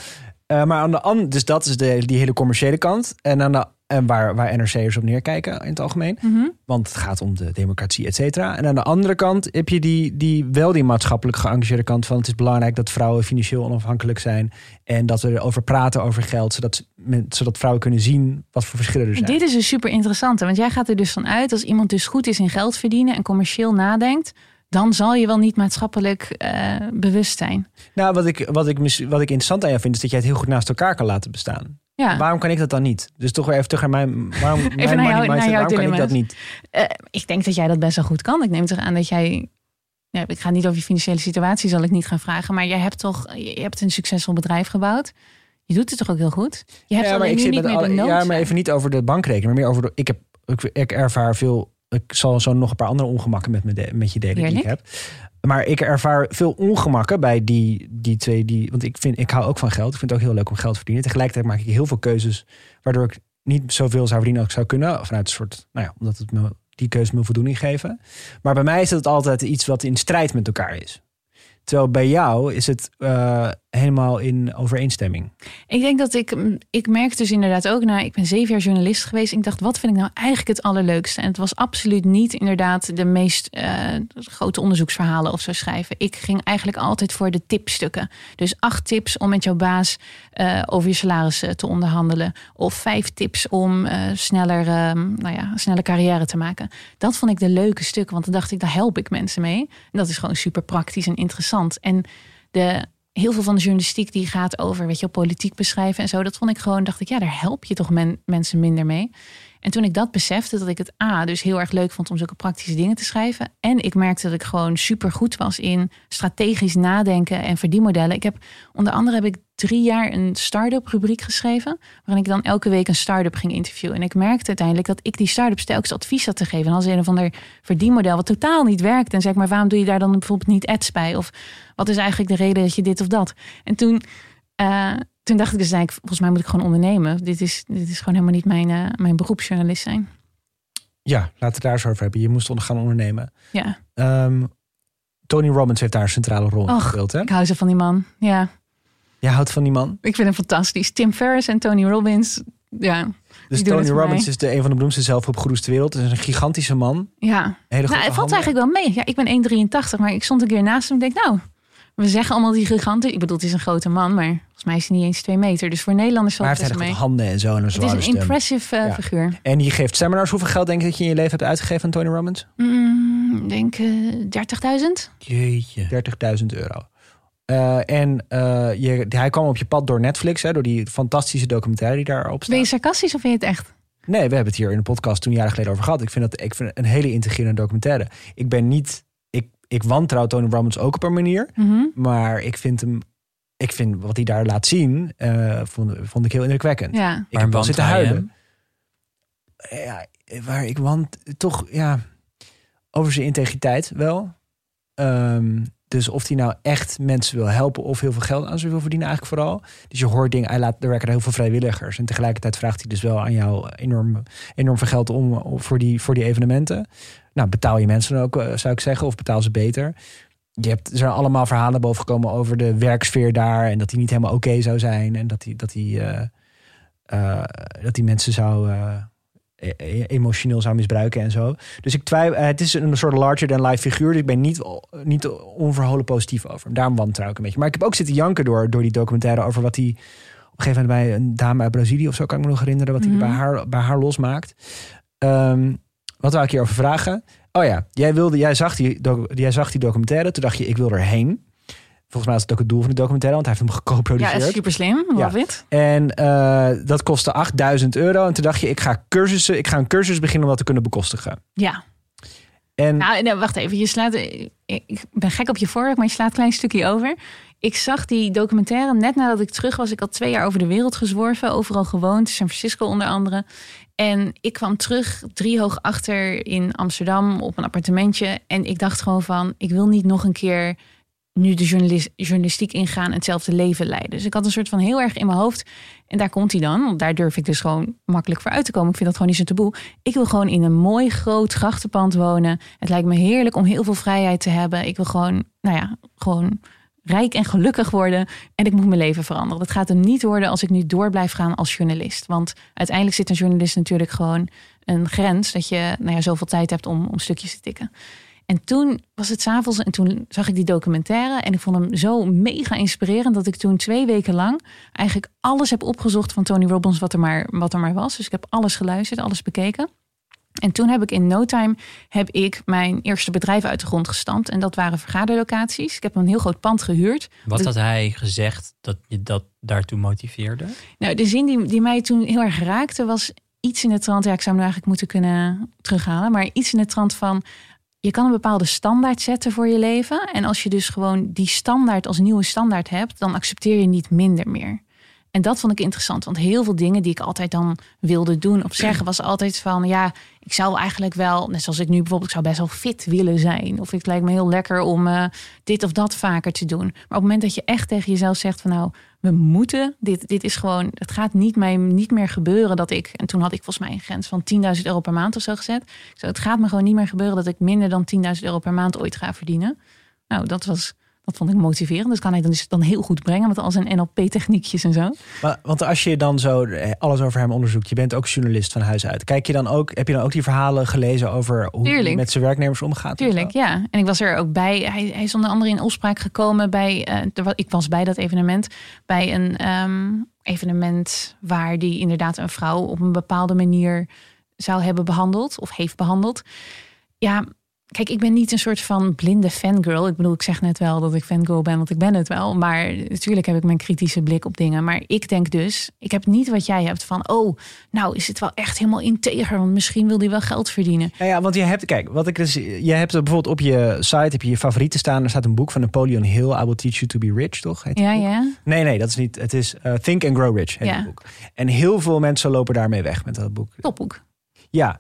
Eh, maar aan de andere, dus dat is de, die hele commerciële kant. En, aan de, en waar, waar NRC'ers op neerkijken in het algemeen. Mhm. Want het gaat om de democratie, et cetera. En aan de andere kant heb je die, die, wel die maatschappelijk geëngageerde kant van... het is belangrijk dat vrouwen financieel onafhankelijk zijn... en dat we erover praten over geld... zodat, zodat vrouwen kunnen zien wat voor verschillen er zijn. Dit is een super interessante, want jij gaat er dus van uit als iemand dus goed is in geld verdienen en commercieel nadenkt, dan zal je wel niet maatschappelijk eh, bewust zijn. Nou, wat ik, wat, ik, wat ik interessant aan jou vind... is dat jij het heel goed naast elkaar kan laten bestaan. Ja, Waarom kan ik dat dan niet? Dus toch weer even terug naar mijn, waarom, mijn naar jou- money naar mindset, jouw waarom kan ik dat niet? Eh, ik denk dat jij dat best wel goed kan. Ik neem toch aan dat jij, ja, ik ga niet over je financiële situatie, zal ik niet gaan vragen, maar jij hebt toch, je hebt een succesvol bedrijf gebouwd. Je doet het toch ook heel goed? Je hebt Ja, maar ik zit niet met alle, ja, maar even niet over de bankrekening, maar meer over de. Ik heb, ik, ik ervaar veel. Ik zal zo nog een paar andere ongemakken met, me de- met je delen die ik heb. Maar ik ervaar veel ongemakken bij die, die twee. Die, want ik, vind, ik hou ook van geld. Ik vind het ook heel leuk om geld te verdienen. Tegelijkertijd maak ik heel veel keuzes. Waardoor ik niet zoveel zou verdienen als ik zou kunnen. Vanuit een soort. Nou ja, omdat het me, die keuzes me voldoening geven. Maar bij mij is het altijd iets wat in strijd met elkaar is. Terwijl bij jou is het eh, helemaal in overeenstemming. Ik denk dat ik, ik merk dus inderdaad ook na, ik ben zeven jaar journalist geweest. Ik dacht, wat vind ik nou eigenlijk het allerleukste? En het was absoluut niet inderdaad de meest eh, grote onderzoeksverhalen of zo schrijven. Ik ging eigenlijk altijd voor de tipstukken. Dus acht tips om met jouw baas eh, over je salaris te onderhandelen. Of vijf tips om eh, sneller, eh, nou ja, snelle carrière te maken. Dat vond ik de leuke stukken, want dan dacht ik, daar help ik mensen mee. En dat is gewoon super praktisch en interessant. En de, heel veel van de journalistiek die gaat over, weet je, politiek beschrijven en zo. Dat vond ik gewoon, dacht ik, ja, daar help je toch men, mensen minder mee. En toen ik dat besefte, dat ik het A, dus heel erg leuk vond om zulke praktische dingen te schrijven. En ik merkte dat ik gewoon super goed was in strategisch nadenken en verdienmodellen. Ik heb onder andere heb ik drie jaar een start-up rubriek geschreven. Waarin ik dan elke week een start-up ging interviewen. En ik merkte uiteindelijk dat ik die start-ups telkens advies had te geven. En als een of ander verdienmodel wat totaal niet werkt. En zeg maar, waarom doe je daar dan bijvoorbeeld niet ads bij? Of wat is eigenlijk de reden dat je dit of dat? En toen. Uh, toen dacht ik dus eigenlijk, volgens mij moet ik gewoon ondernemen. Dit is, dit is gewoon helemaal niet mijn, uh, mijn beroepsjournalist zijn. Ja, laten we daar zo over hebben. Je moest gaan ondernemen. Ja. Um, Tony Robbins heeft daar een centrale rol in gespeeld. Hè? Ik hou zo van die man. Ja. Jij houdt van die man? Ik vind hem fantastisch. Tim Ferriss en Tony Robbins. Ja. Dus Tony Robbins is de een van de beroemdste zelfhulpgoeroes ter wereld. Het is een gigantische man. Ja. Hele nou, het valt eigenlijk wel mee. Ja, ik ben 1,83, maar ik stond een keer naast hem en denk, nou, we zeggen allemaal die giganten. Ik bedoel, het is een grote man, maar volgens mij is hij niet eens twee meter. Dus voor Nederlanders valt het mee. handen en zo en een Het is een impressive uh, figuur. En je geeft seminars. Hoeveel geld denk je dat je in je leven hebt uitgegeven aan Tony Robbins? Mm, denk uh, 30.000. Jeetje. 30.000 euro. Uh, en uh, je, hij kwam op je pad door Netflix, hè, door die fantastische documentaire die daarop staat. Ben je sarcastisch of vind je het echt? Nee, we hebben het hier in de podcast toen jaren geleden over gehad. Ik vind dat ik vind een hele integrerende documentaire. Ik ben niet, ik, ik wantrouw Tony Robbins ook op een manier, mm -hmm. maar ik vind hem, ik vind wat hij daar laat zien, uh, vond, vond ik heel indrukwekkend. Ja. Ik heb wel zitten huilen. Ja, waar ik want toch, ja, over zijn integriteit wel. Um, dus of hij nou echt mensen wil helpen of heel veel geld aan ze wil verdienen, eigenlijk vooral. Dus je hoort dingen, hij laat er werken heel veel vrijwilligers. En tegelijkertijd vraagt hij dus wel aan jou enorm, enorm veel geld om, voor, die, voor die evenementen. Nou, betaal je mensen dan ook, uh, zou ik zeggen, of betaal ze beter. Je hebt, er zijn allemaal verhalen bovengekomen over de werksfeer daar. En dat die niet helemaal oké zou zijn. En dat hij dat die, uh, uh, dat die mensen zou emotioneel zou misbruiken en zo. Dus ik twijfel, het is een soort larger than life figuur. Dus ik ben niet, niet onverholen positief over hem. Daarom wantrouw ik een beetje. Maar ik heb ook zitten janken door, door die documentaire over wat hij op een gegeven moment bij een dame uit Brazilië of zo kan ik me nog herinneren, wat hij mm -hmm. bij, haar, bij haar losmaakt. Um, wat wou ik hierover vragen? Oh ja, jij, wilde, jij, zag die, jij zag die documentaire. Toen dacht je, ik wil erheen. Volgens mij was het ook het doel van de documentaire, want hij heeft hem geco-produceerd. Ja, is super slim. Love ja. it. En uh, dat kostte 8000 euro. En toen dacht je, ik ga, cursussen, ik ga een cursus beginnen om dat te kunnen bekostigen. Ja. En, nou, wacht even. Je slaat, ik ben gek op je voorwerp, maar je slaat een klein stukje over. Ik zag die documentaire net nadat ik terug was. Ik had twee jaar over de wereld gezworven, overal gewoond, San Francisco onder andere. En ik kwam terug drie hoog achter in Amsterdam op een appartementje. En ik dacht gewoon van, ik wil niet nog een keer nu de journalist, journalistiek ingaan hetzelfde leven leiden. Dus ik had een soort van heel erg in mijn hoofd. En daar komt hij dan. Want daar durf ik dus gewoon makkelijk voor uit te komen. Ik vind dat gewoon niet zo taboe. Ik wil gewoon in een mooi groot grachtenpand wonen. Het lijkt me heerlijk om heel veel vrijheid te hebben. Ik wil gewoon, nou ja, gewoon rijk en gelukkig worden. En ik moet mijn leven veranderen. Dat gaat hem niet worden als ik nu door blijf gaan als journalist. Want uiteindelijk zit een journalist natuurlijk gewoon een grens. Dat je nou ja, zoveel tijd hebt om, om stukjes te tikken. En toen was het s'avonds en toen zag ik die documentaire. En ik vond hem zo mega inspirerend dat ik toen twee weken lang eigenlijk alles heb opgezocht van Tony Robbins wat er maar, wat er maar was. Dus ik heb alles geluisterd, alles bekeken. En toen heb ik in no time heb ik mijn eerste bedrijf uit de grond gestampt. En dat waren vergaderlocaties. Ik heb een heel groot pand gehuurd. Wat had hij gezegd dat je dat daartoe motiveerde? Nou, de zin die, die mij toen heel erg raakte was iets in de trant. Ja, ik zou hem nu eigenlijk moeten kunnen terughalen. Maar iets in de trant van je kan een bepaalde standaard zetten voor je leven. En als je dus gewoon die standaard als nieuwe standaard hebt, dan accepteer je niet minder meer. En dat vond ik interessant, want heel veel dingen die ik altijd dan wilde doen of zeggen, was altijd van ja, ik zou eigenlijk wel, net zoals ik nu bijvoorbeeld, ik zou best wel fit willen zijn. Of het lijkt me heel lekker om uh, dit of dat vaker te doen. Maar op het moment dat je echt tegen jezelf zegt van nou, we moeten, dit, dit is gewoon, het gaat niet, mij, niet meer gebeuren dat ik, en toen had ik volgens mij een grens van 10.000 euro per maand of zo gezet. Zei, het gaat me gewoon niet meer gebeuren dat ik minder dan 10.000 euro per maand ooit ga verdienen. Nou, dat was dat vond ik motiverend. Dus kan hij dan, dus dan heel goed brengen met al zijn NLP-techniekjes en zo. Maar, want als je dan zo alles over hem onderzoekt, je bent ook journalist van huis uit. Kijk je dan ook, heb je dan ook die verhalen gelezen over hoe Tuurlijk. hij met zijn werknemers omgaat? Tuurlijk, ja. En ik was er ook bij. Hij, hij is onder andere in opspraak gekomen bij, uh, ik was bij dat evenement, bij een um, evenement waar die inderdaad een vrouw op een bepaalde manier zou hebben behandeld of heeft behandeld. Ja, kijk, ik ben niet een soort van blinde fangirl. Ik bedoel, ik zeg net wel dat ik fangirl ben, want ik ben het wel. Maar natuurlijk heb ik mijn kritische blik op dingen. Maar ik denk dus, ik heb niet wat jij hebt van... oh, nou is het wel echt helemaal integer... want misschien wil hij wel geld verdienen. Ja, ja, want je hebt, kijk, wat ik dus, je hebt bijvoorbeeld op je site heb je je favorieten staan. Er staat een boek van Napoleon Hill, I Will Teach You to Be Rich, toch? Ja, boek? ja. Nee, nee, dat is niet. Het is uh, Think and Grow Rich, heet Ja. het boek. En heel veel mensen lopen daarmee weg met dat boek. Topboek. Ja,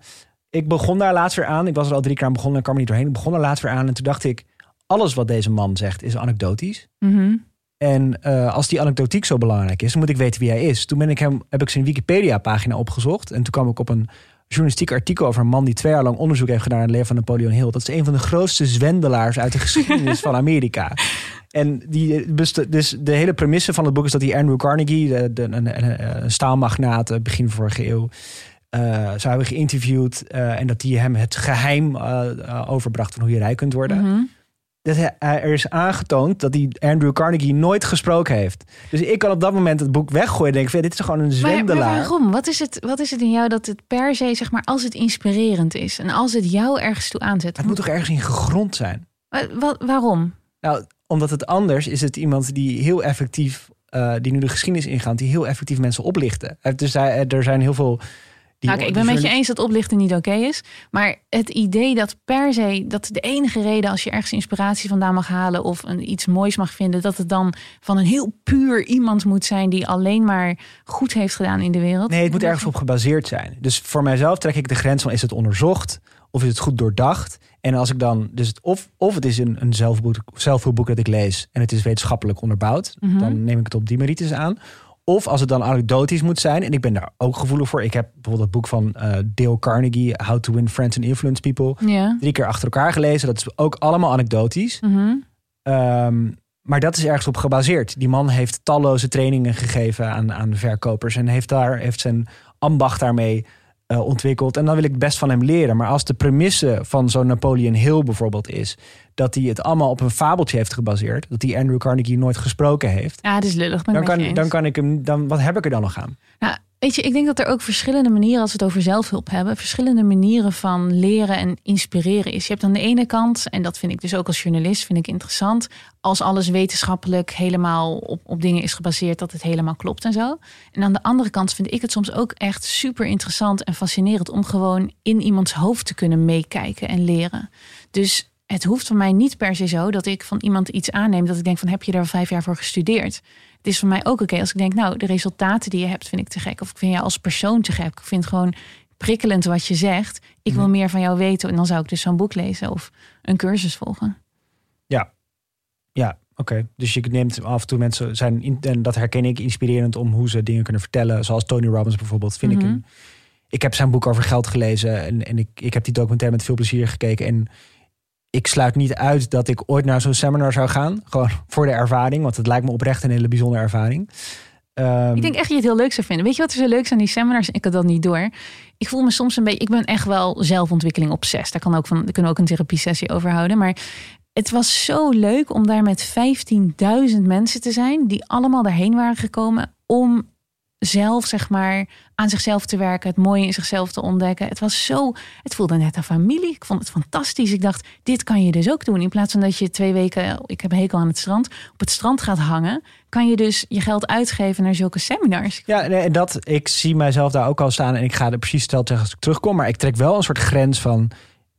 ik begon daar laatst weer aan. Ik was er al drie keer aan begonnen en kwam er niet doorheen. Ik begon er laatst weer aan en toen dacht ik... alles wat deze man zegt is anekdotisch. Mhm. En eh, als die anekdotiek zo belangrijk is, dan moet ik weten wie hij is. Toen ben ik hem, heb ik zijn Wikipedia-pagina opgezocht. En toen kwam ik op een journalistiek artikel over een man die twee jaar lang onderzoek heeft gedaan naar het leven van Napoleon Hill. Dat is een van de grootste zwendelaars uit de geschiedenis van Amerika. En die, best- dus de hele premisse van het boek is dat die Andrew Carnegie, de, de, een, een, een staalmagnaat, eh, begin vorige eeuw, eh, zou hebben geïnterviewd. eh, en dat die hem het geheim eh, overbracht van hoe je rijk kunt worden Mhm. dat hij, er is aangetoond dat die Andrew Carnegie nooit gesproken heeft. Dus ik kan op dat moment het boek weggooien en denk van, ja, dit is gewoon een Maar, maar zwendelaar. waarom? Wat is, het, wat is het in jou dat het per se, zeg maar, als het inspirerend is... en als het jou ergens toe aanzet... het moet toch ergens in gegrond zijn? wa- wa- waarom? Nou, omdat het anders is het iemand die heel effectief, die nu de geschiedenis ingaat, die heel effectief mensen oplichten. Dus hij, er zijn heel veel. Nou, ik ben met je eens dat oplichten niet oké is. Maar het idee dat per se, dat de enige reden als je ergens inspiratie vandaan mag halen of een, iets moois mag vinden, dat het dan van een heel puur iemand moet zijn die alleen maar goed heeft gedaan in de wereld. Nee, het moet ergens op gebaseerd zijn. Dus voor mijzelf trek ik de grens van is het onderzocht of is het goed doordacht. En als ik dan, dus het, of, of het is een, een zelfboek, zelfhulpboek dat ik lees en het is wetenschappelijk onderbouwd, Mhm. dan neem ik het op die merites aan. Of als het dan anekdotisch moet zijn, en ik ben daar ook gevoelig voor. Ik heb bijvoorbeeld het boek van eh, Dale Carnegie, How to Win Friends and Influence People, drie keer achter elkaar gelezen. Dat is ook allemaal anekdotisch. Mhm. Ehm, maar dat is ergens op gebaseerd. Die man heeft talloze trainingen gegeven aan, aan verkopers en heeft, daar, heeft zijn ambacht daarmee eh, ontwikkeld. En dan wil ik best van hem leren. Maar als de premisse van zo'n Napoleon Hill bijvoorbeeld is dat hij het allemaal op een fabeltje heeft gebaseerd, dat die Andrew Carnegie nooit gesproken heeft, Ja, het is lullig. Dan kan, dan kan ik hem, dan, wat heb ik er dan nog aan? Nou, weet je, ik denk dat er ook verschillende manieren, als we het over zelfhulp hebben, verschillende manieren van leren en inspireren is. Je hebt aan de ene kant, en dat vind ik dus ook als journalist, vind ik interessant, als alles wetenschappelijk helemaal op, op dingen is gebaseerd, dat het helemaal klopt en zo. En aan de andere kant vind ik het soms ook echt super interessant en fascinerend om gewoon in iemands hoofd te kunnen meekijken en leren. Dus het hoeft van mij niet per se zo dat ik van iemand iets aanneem dat ik denk van heb je daar vijf jaar voor gestudeerd? Het is voor mij ook oké als ik denk, nou, de resultaten die je hebt vind ik te gek. Of ik vind jou als persoon te gek. Ik vind gewoon prikkelend wat je zegt. Ik wil meer van jou weten. En dan zou ik dus zo'n boek lezen of een cursus volgen. Ja, oké. Dus je neemt af en toe mensen zijn, in- en dat herken ik, inspirerend om hoe ze dingen kunnen vertellen. Zoals Tony Robbins bijvoorbeeld. Vind ik Mhm. een, ik heb zijn boek over geld gelezen en, en ik, ik heb die documentaire met veel plezier gekeken. En ik sluit niet uit dat ik ooit naar zo'n seminar zou gaan. Gewoon voor de ervaring, want het lijkt me oprecht een hele bijzondere ervaring. Ehm, Ik denk echt dat je het heel leuk zou vinden. Weet je wat er zo leuk is aan die seminars? Ik had dat niet door. Ik voel me soms een beetje... Ik ben echt wel zelfontwikkeling obsessed. Daar, kan ook van, daar kunnen we ook een therapiesessie over houden. Maar het was zo leuk om daar met 15.000 mensen te zijn... die allemaal daarheen waren gekomen om zelf, zeg maar, aan zichzelf te werken. Het mooie in zichzelf te ontdekken. Het was zo... Het voelde net een familie. Ik vond het fantastisch. Ik dacht, dit kan je dus ook doen. In plaats van dat je twee weken... Ik heb een hekel aan het strand. Op het strand gaat hangen. Kan je dus je geld uitgeven naar zulke seminars. Ja, en dat, ik zie mijzelf daar ook al staan en ik ga er precies hetzelfde zeggen als ik terugkom. Maar ik trek wel een soort grens van,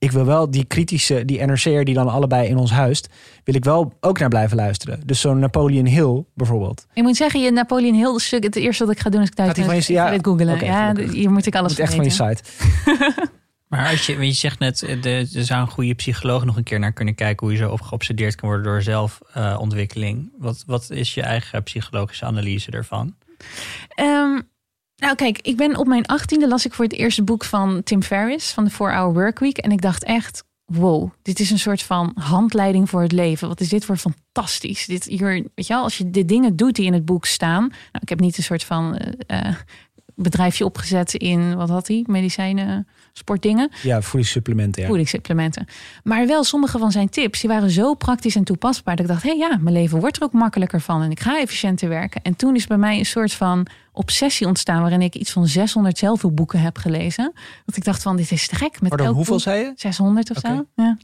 ik wil wel die kritische, die NRC'er die dan allebei in ons huist, wil ik wel ook naar blijven luisteren. Dus zo'n Napoleon Hill bijvoorbeeld. Ik moet zeggen, je Napoleon Hill stuk. Het eerste wat ik ga doen als ik thuis ben, van je- ja, dit googelen. ja, hier moet ik alles moet echt van je site. Maar als je, je zegt net, eh, de, er zou een goede psycholoog nog een keer naar kunnen kijken hoe je zo op geobsedeerd kan worden door zelfontwikkeling. wat, wat is je eigen psychologische analyse ervan? Ehm, nou kijk, ik ben op mijn achttiende las ik voor het eerste boek van Tim Ferriss van de 4-Hour Workweek. En ik dacht echt, wow, dit is een soort van handleiding voor het leven. Wat is dit voor fantastisch. Dit hier, weet je wel, als je de dingen doet die in het boek staan. Nou, ik heb niet een soort van eh, eh, bedrijfje opgezet in, wat had hij? Medicijnen, sportdingen. Ja, voedingssupplementen. Ja. Voedingssupplementen. Maar wel sommige van zijn tips, die waren zo praktisch en toepasbaar. Dat ik dacht, hé hey, ja, mijn leven wordt er ook makkelijker van. En ik ga efficiënter werken. En toen is bij mij een soort van obsessie ontstaan... waarin ik iets van 600 zelfhulpboeken heb gelezen. Dat ik dacht van, dit is te gek. Met Pardon, elk hoeveel boek- zei je? 600 of zo. Ja.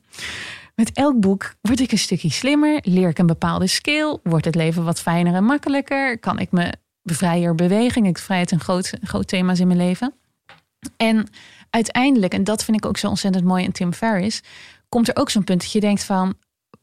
Met elk boek word ik een stukje slimmer, leer ik een bepaalde skill, wordt het leven wat fijner en makkelijker, kan ik me bevrijer beweging. Ik vrijheid een groot, groot thema's in mijn leven. En uiteindelijk, en dat vind ik ook zo ontzettend mooi in Tim Ferriss, komt er ook zo'n punt dat je denkt van,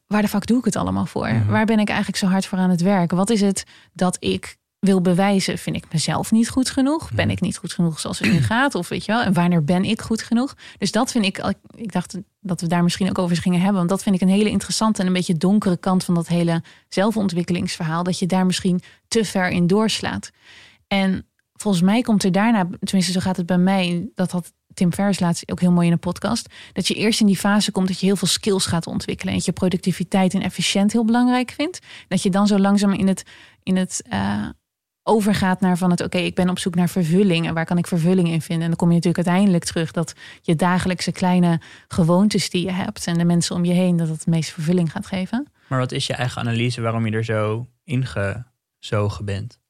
waar de fuck doe ik het allemaal voor? Mhm. Waar ben ik eigenlijk zo hard voor aan het werken? Wat is het dat ik wil bewijzen? Vind ik mezelf niet goed genoeg? Ben Mhm. ik niet goed genoeg zoals het nu gaat? Of weet je wel, en wanneer ben ik goed genoeg? Dus dat vind ik, ik dacht dat we daar misschien ook over gingen hebben. Want dat vind ik een hele interessante en een beetje donkere kant van dat hele zelfontwikkelingsverhaal. Dat je daar misschien te ver in doorslaat. En volgens mij komt er daarna, tenminste zo gaat het bij mij, dat had Tim Ferriss laatst ook heel mooi in een podcast, dat je eerst in die fase komt dat je heel veel skills gaat ontwikkelen en dat je productiviteit en efficiënt heel belangrijk vindt. Dat je dan zo langzaam in het, in het eh, overgaat naar van het oké, ik ben op zoek naar vervulling en waar kan ik vervulling in vinden. En dan kom je natuurlijk uiteindelijk terug dat je dagelijkse kleine gewoontes die je hebt en de mensen om je heen, dat het het meest vervulling gaat geven. Maar wat is je eigen analyse waarom je er zo ingezogen bent?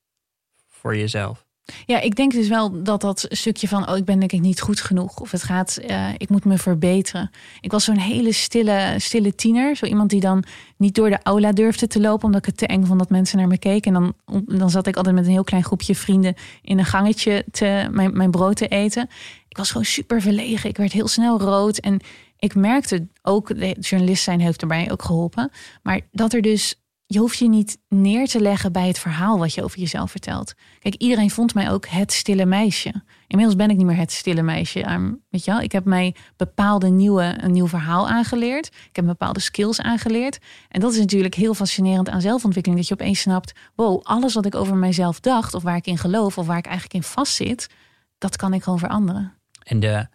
Voor jezelf. Ja, ik denk dus wel dat dat stukje van, oh, ik ben denk ik niet goed genoeg. Of het gaat, eh, ik moet me verbeteren. Ik was zo'n hele stille, stille tiener. Zo iemand die dan niet door de aula durfde te lopen, omdat ik het te eng vond dat mensen naar me keken. En dan, dan zat ik altijd met een heel klein groepje vrienden in een gangetje te, mijn, mijn brood te eten. Ik was gewoon super verlegen. Ik werd heel snel rood. En ik merkte ook, de journalist zijn heeft erbij ook geholpen. Maar dat er dus je hoeft je niet neer te leggen bij het verhaal wat je over jezelf vertelt. Kijk, iedereen vond mij ook het stille meisje. Inmiddels ben ik niet meer het stille meisje. Weet je wel, ik heb mij bepaalde nieuwe, een nieuw verhaal aangeleerd. Ik heb bepaalde skills aangeleerd. En dat is natuurlijk heel fascinerend aan zelfontwikkeling. Dat je opeens snapt, wow, alles wat ik over mijzelf dacht... of waar ik in geloof of waar ik eigenlijk in vastzit... dat kan ik gewoon veranderen. En de,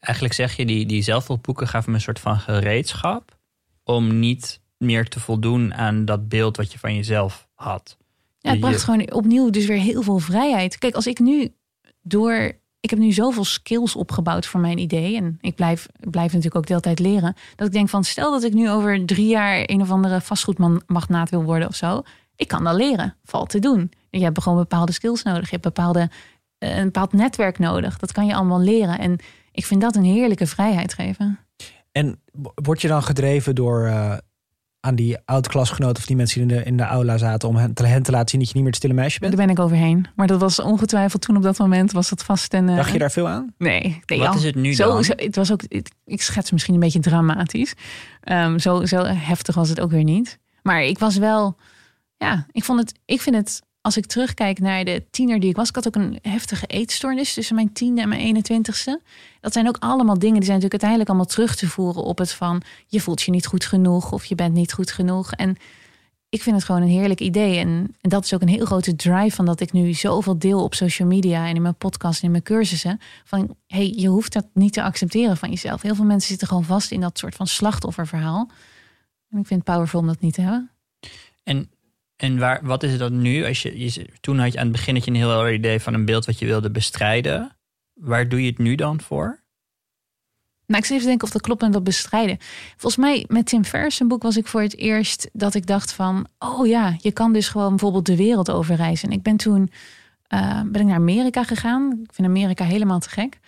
eigenlijk zeg je, die, die zelfhulpboeken gaven me een soort van gereedschap om niet meer te voldoen aan dat beeld wat je van jezelf had. Ja, het Je- bracht gewoon opnieuw dus weer heel veel vrijheid. Kijk, als ik nu door... Ik heb nu zoveel skills opgebouwd voor mijn idee. En ik blijf, blijf natuurlijk ook de hele tijd leren. Dat ik denk van, stel dat ik nu over drie jaar... een of andere vastgoedmagnaat wil worden of zo. Ik kan dat leren. Valt te doen. Je hebt gewoon bepaalde skills nodig. Je hebt bepaalde, eh, een bepaald netwerk nodig. Dat kan je allemaal leren. En ik vind dat een heerlijke vrijheid geven. En word je dan gedreven door eh, aan die oud-klasgenoten of die mensen die in de, in de aula zaten om hen te, hen te laten zien dat je niet meer het stille meisje Daar bent? ben ik overheen. Maar dat was ongetwijfeld toen op dat moment was het vast een... eh, Dacht je daar veel aan? Nee, nee Wat ja. is het nu zo, dan? Zo, het was ook, het- ik schets misschien een beetje dramatisch. Ehm, zo, zo heftig was het ook weer niet. Maar ik was wel, ja, ik vond het, ik vind het, als ik terugkijk naar de tiener die ik was, ik had ook een heftige eetstoornis tussen mijn tiende en mijn 21ste. Dat zijn ook allemaal dingen die zijn natuurlijk uiteindelijk allemaal terug te voeren op het van je voelt je niet goed genoeg of je bent niet goed genoeg. En ik vind het gewoon een heerlijk idee. En, en dat is ook een heel grote drive van dat ik nu zoveel deel op social media en in mijn podcast en in mijn cursussen. Van hey, je hoeft dat niet te accepteren van jezelf. Heel veel mensen zitten gewoon vast in dat soort van slachtofferverhaal. En ik vind het powerful om dat niet te hebben. En, en waar, wat is dan nu? Als je, je, toen had je aan het begin een heel helder idee van een beeld wat je wilde bestrijden. Waar doe je het nu dan voor? Nou, ik zit even denken of dat klopt en dat bestrijden. Volgens mij met Tim Ferriss boek was ik voor het eerst dat ik dacht van... oh ja, je kan dus gewoon bijvoorbeeld de wereld overreizen. En ik ben toen eh, ben ik naar Amerika gegaan. Ik vind Amerika helemaal te gek.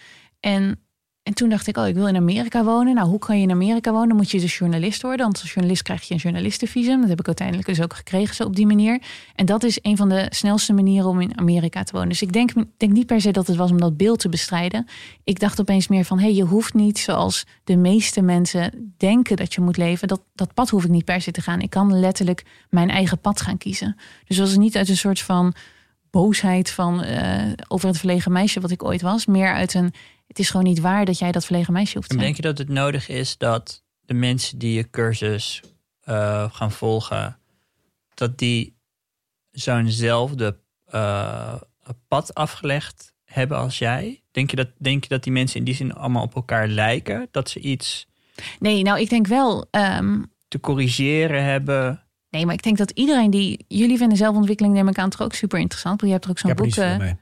En, en toen dacht ik, oh, ik wil in Amerika wonen. Nou, hoe kan je in Amerika wonen? Dan moet je dus journalist worden. Want als journalist krijg je een journalistenvisum. Dat heb ik uiteindelijk dus ook gekregen, zo op die manier. En dat is een van de snelste manieren om in Amerika te wonen. Dus ik denk, niet per se dat het was om dat beeld te bestrijden. Ik dacht opeens meer van, hé, hey, je hoeft niet zoals de meeste mensen denken dat je moet leven. Dat, dat pad hoef ik niet per se te gaan. Ik kan letterlijk mijn eigen pad gaan kiezen. Dus was het niet uit een soort van boosheid van eh, over het verlegen meisje wat ik ooit was. Meer uit een, het is gewoon niet waar dat jij dat verlegen meisje hoeft te En zijn. denk je dat het nodig is dat de mensen die je cursus eh, gaan volgen, dat die zo'nzelfde eh pad afgelegd hebben als jij? Denk je, dat, denk je dat die mensen in die zin allemaal op elkaar lijken? Dat ze iets Nee, nou ik denk wel... ehm, te corrigeren hebben? Nee, maar ik denk dat iedereen die... Jullie vinden zelfontwikkeling neem ik aan toch ook super interessant. Want je hebt er ook zo'n boek... eh.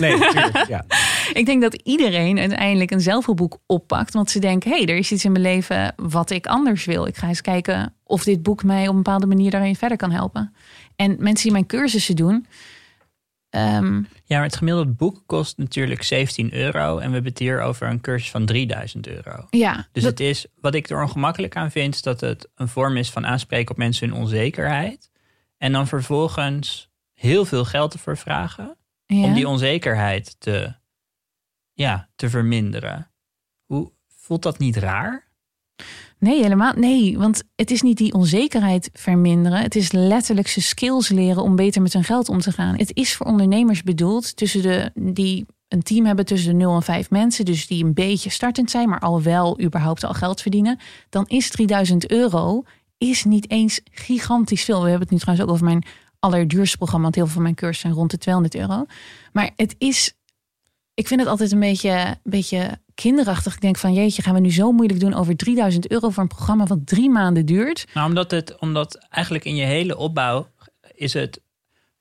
Nee, natuurlijk. Ja. Ik denk dat iedereen uiteindelijk een zelfhulpboek oppakt. Want ze denken, hé, hey, er is iets in mijn leven wat ik anders wil. Ik ga eens kijken of dit boek mij op een bepaalde manier daarin verder kan helpen. En mensen die mijn cursussen doen... ehm, Ja, maar het gemiddelde boek kost natuurlijk 17 euro. En we hebben het hier over een cursus van 3000 euro. ja, Dus dat- het is, wat ik er ongemakkelijk aan vind, is dat het een vorm is van aanspreken op mensen hun onzekerheid. En dan vervolgens heel veel geld ervoor vragen ja. om die onzekerheid te, ja, te verminderen. Hoe voelt dat niet raar? Nee, helemaal. Nee, want het is niet die onzekerheid verminderen. Het is letterlijk ze skills leren om beter met hun geld om te gaan. Het is voor ondernemers bedoeld tussen de, die een team hebben tussen de 0 en 5 mensen. Dus die een beetje startend zijn, maar al wel überhaupt al geld verdienen. Dan is 3000 euro is niet eens gigantisch veel. We hebben het nu trouwens ook over mijn allerduurste programma. Want heel veel van mijn cursussen zijn rond de 200 euro. Maar het is ik vind het altijd een beetje, een beetje kinderachtig. Ik denk van jeetje, gaan we nu zo moeilijk doen over 3000 euro voor een programma wat drie maanden duurt? Nou, omdat, het, omdat eigenlijk in je hele opbouw is het...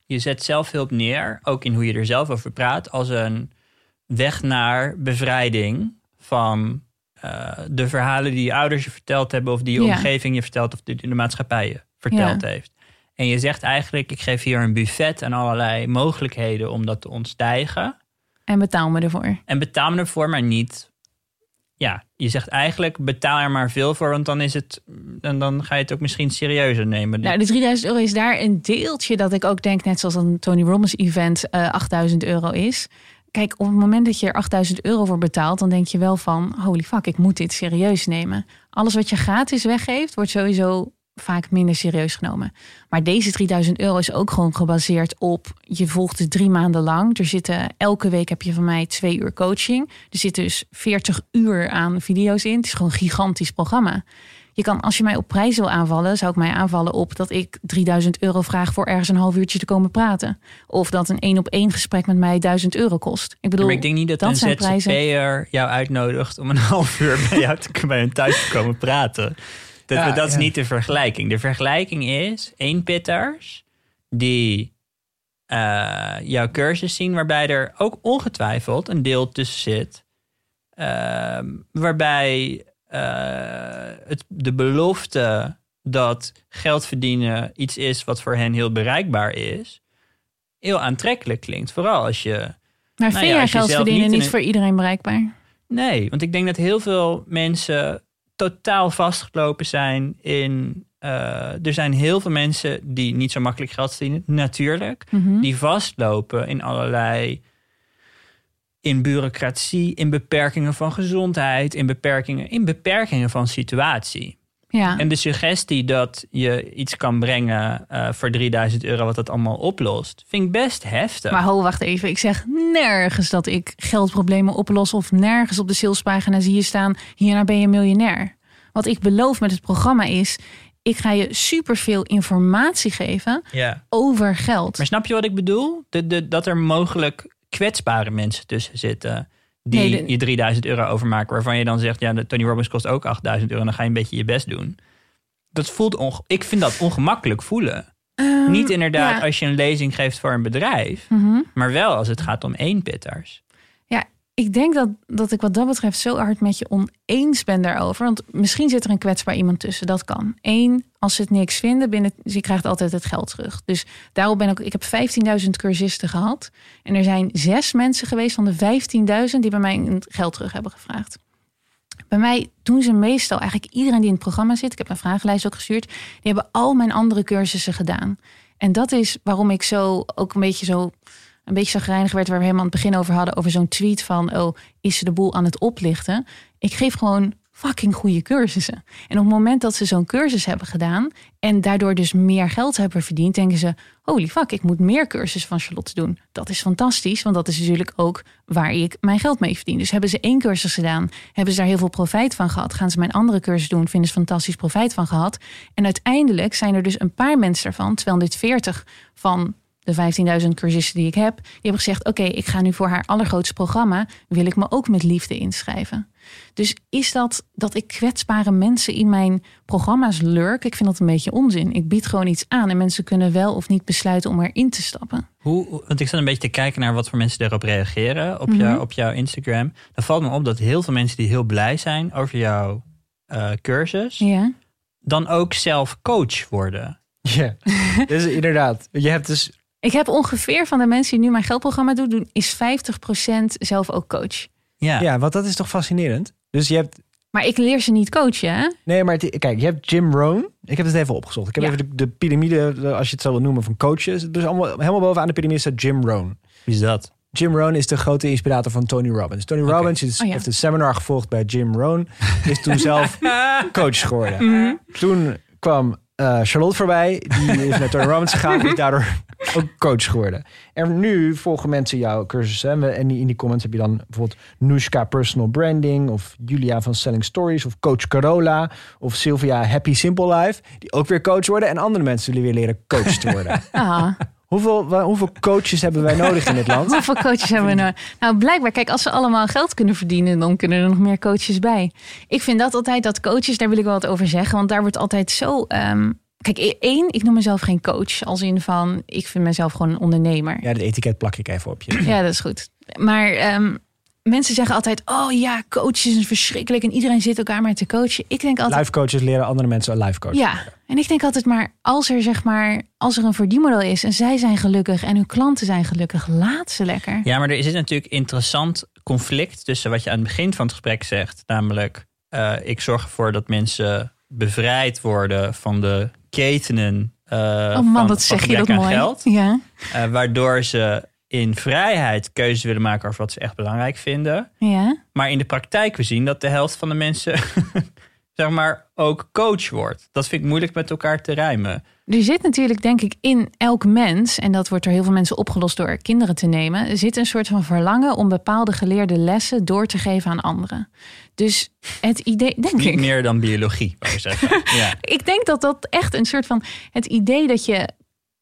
Je zet zelfhulp neer, ook in hoe je er zelf over praat... als een weg naar bevrijding van eh, de verhalen die je ouders je verteld hebben... of die je Ja. omgeving je vertelt of die de maatschappij je verteld heeft. En je zegt eigenlijk, ik geef hier een buffet en allerlei mogelijkheden om dat te ontstijgen... En betaal me ervoor. En betaal me ervoor, maar niet. Ja, je zegt eigenlijk betaal er maar veel voor, want dan is het. En dan ga je het ook misschien serieuzer nemen. Nou, de 3000 euro is daar een deeltje dat ik ook denk, net zoals een Tony Robbins event eh 8000 euro is. Kijk, op het moment dat je er 8000 euro voor betaalt, dan denk je wel van, holy fuck, ik moet dit serieus nemen. Alles wat je gratis weggeeft, wordt sowieso vaak minder serieus genomen. Maar deze 3000 euro is ook gewoon gebaseerd op, je volgt het drie maanden lang. Er zitten, elke week heb je van mij twee uur coaching. Er zitten dus 40 uur aan video's in. Het is gewoon een gigantisch programma. Je kan, als je mij op prijs wil aanvallen, zou ik mij aanvallen op dat ik 3000 euro vraag voor ergens een half uurtje te komen praten. Of dat een één op één gesprek met mij 1000 euro kost. Ik bedoel, maar ik denk niet dat, dat een. ZZP'er jou uitnodigt om een half uur bij jou te, bij hun thuis te komen praten. Dat, Ja, dat is ja. niet de vergelijking. De vergelijking is één pitters die eh, jouw cursus zien, waarbij er ook ongetwijfeld een deel tussen zit. ehm, waarbij eh, het, de belofte dat geld verdienen iets is wat voor hen heel bereikbaar is, heel aantrekkelijk klinkt. Vooral als je. maar nou vind ja, jij geld verdienen niet niet voor iedereen bereikbaar? Nee, want ik denk dat heel veel mensen totaal vastgelopen zijn in. eh, er zijn heel veel mensen die niet zo makkelijk geld verdienen, natuurlijk. Mhm. Die vastlopen in allerlei. In bureaucratie, in beperkingen van gezondheid, in beperkingen, in beperkingen van situatie. Ja. En de suggestie dat je iets kan brengen eh, voor 3000 euro, wat dat allemaal oplost, vind ik best heftig. Maar ho, wacht even. Ik zeg nergens dat ik geldproblemen oplos. Of nergens op de salespagina zie je staan. Hierna ben je miljonair. Wat ik beloof met het programma is. Ik ga je superveel informatie geven ja. over geld. Maar snap je wat ik bedoel? De, de, dat er mogelijk kwetsbare mensen tussen zitten. Die Nee, de- je 3000 euro overmaken. Waarvan je dan zegt, ja, de Tony Robbins kost ook 8000 euro. Dan ga je een beetje je best doen. Dat voelt onge- ik vind dat ongemakkelijk voelen. Ehm, Niet inderdaad ja. als je een lezing geeft voor een bedrijf. Mhm. Maar wel als het gaat om één pitters. Ik denk dat, dat ik wat dat betreft zo hard met je oneens ben daarover. Want misschien zit er een kwetsbaar iemand tussen. Dat kan. Eén, als ze het niks vinden, binnen, je krijgt altijd het geld terug. Dus daarop ben ik. Ik heb 15.000 cursisten gehad. En er zijn zes mensen geweest van de 15.000 die bij mij een geld terug hebben gevraagd. Bij mij doen ze meestal eigenlijk iedereen die in het programma zit. Ik heb een vragenlijst ook gestuurd. Die hebben al mijn andere cursussen gedaan. En dat is waarom ik zo ook een beetje zo een beetje zagrijnig werd, waar we helemaal aan het begin over hadden, over zo'n tweet van, oh, is ze de boel aan het oplichten? Ik geef gewoon fucking goede cursussen. En op het moment dat ze zo'n cursus hebben gedaan en daardoor dus meer geld hebben verdiend, denken ze, holy fuck, ik moet meer cursussen van Charlotte doen. Dat is fantastisch, want dat is natuurlijk ook waar ik mijn geld mee verdien. Dus hebben ze één cursus gedaan, hebben ze daar heel veel profijt van gehad, gaan ze mijn andere cursus doen, vinden ze fantastisch profijt van gehad. En uiteindelijk zijn er dus een paar mensen daarvan, 240 van de 15.000 cursisten die ik heb, die hebben gezegd: Oké, ik ga nu voor haar allergrootste programma, wil ik me ook met liefde inschrijven. Dus is dat dat ik kwetsbare mensen in mijn programma's lurk? Ik vind dat een beetje onzin. Ik bied gewoon iets aan en mensen kunnen wel of niet besluiten om erin te stappen. Hoe, want ik zat een beetje te kijken naar wat voor mensen erop reageren op, Mhm. jou, op jouw Instagram. Dan valt me op dat heel veel mensen die heel blij zijn over jouw eh, cursus, Ja. dan ook zelf coach worden. Ja, dus inderdaad. Je hebt dus Ik heb ongeveer van de mensen die nu mijn geldprogramma doen, doen is 50% zelf ook coach. Ja, Ja, want dat is toch fascinerend? Dus je hebt. Maar ik leer ze niet coachen. Hè? Nee, maar het- kijk, je hebt Jim Rohn. Ik heb het even opgezocht. Ik heb Ja. even de, de piramide, de- als je het zo wil noemen, van coaches. Dus allemaal, helemaal bovenaan de piramide staat Jim Rohn. wie is dat? Jim Rohn is de grote inspirator van Tony Robbins. Tony. Robbins is, Oh ja. heeft een seminar gevolgd bij Jim Rohn. Is toen zelf coach geworden. Mhm. Toen kwam eh, Charlotte voorbij. Die is naar Tony Robbins gegaan. En is daardoor ook coach geworden. En nu volgen mensen jouw cursussen. En we- En in die comments heb je dan bijvoorbeeld Nushka Personal Branding. Of Julia van Selling Stories. Of Coach Carola. Of Sylvia Happy Simple Life. Die ook weer coach worden. En andere mensen willen weer leren coach te worden. Ah, hoeveel, hoeveel coaches hebben wij nodig in dit land? hoeveel coaches hebben we nou? Nou, blijkbaar, kijk, als ze allemaal geld kunnen verdienen, dan kunnen er nog meer coaches bij. Ik vind dat altijd, dat coaches, daar wil ik wel wat over zeggen. Want daar wordt altijd zo. ehm, kijk, e- één, ik noem mezelf geen coach. Als in van, ik vind mezelf gewoon een ondernemer. Ja, dat etiket plak ik even op je. Ja, dat is goed. Maar ehm, mensen zeggen altijd: Oh ja, coaches is verschrikkelijk en iedereen zit elkaar maar te coachen. Ik denk altijd. Life coaches leren andere mensen een life coach. Ja, en ik denk altijd maar als er zeg maar als er een verdienmodel is en zij zijn gelukkig en hun klanten zijn gelukkig, laat ze lekker. Ja, maar er is natuurlijk interessant conflict tussen wat je aan het begin van het gesprek zegt. Namelijk, eh, ik zorg ervoor dat mensen bevrijd worden van de ketenen eh, oh van, man, wat van zeg je dat mooi. geld. Ja, Eh, waardoor ze in vrijheid keuzes willen maken over wat ze echt belangrijk vinden. ja. Maar in de praktijk we zien dat de helft van de mensen zeg maar ook coach wordt. Dat vind ik moeilijk met elkaar te rijmen. Er zit natuurlijk, denk ik, in elk mens, en dat wordt door heel veel mensen opgelost door kinderen te nemen, zit een soort van verlangen om bepaalde geleerde lessen door te geven aan anderen. Dus het idee, denk Niet ik. meer dan biologie, wou je zeggen. Ja. Ik denk dat dat echt een soort van het idee dat je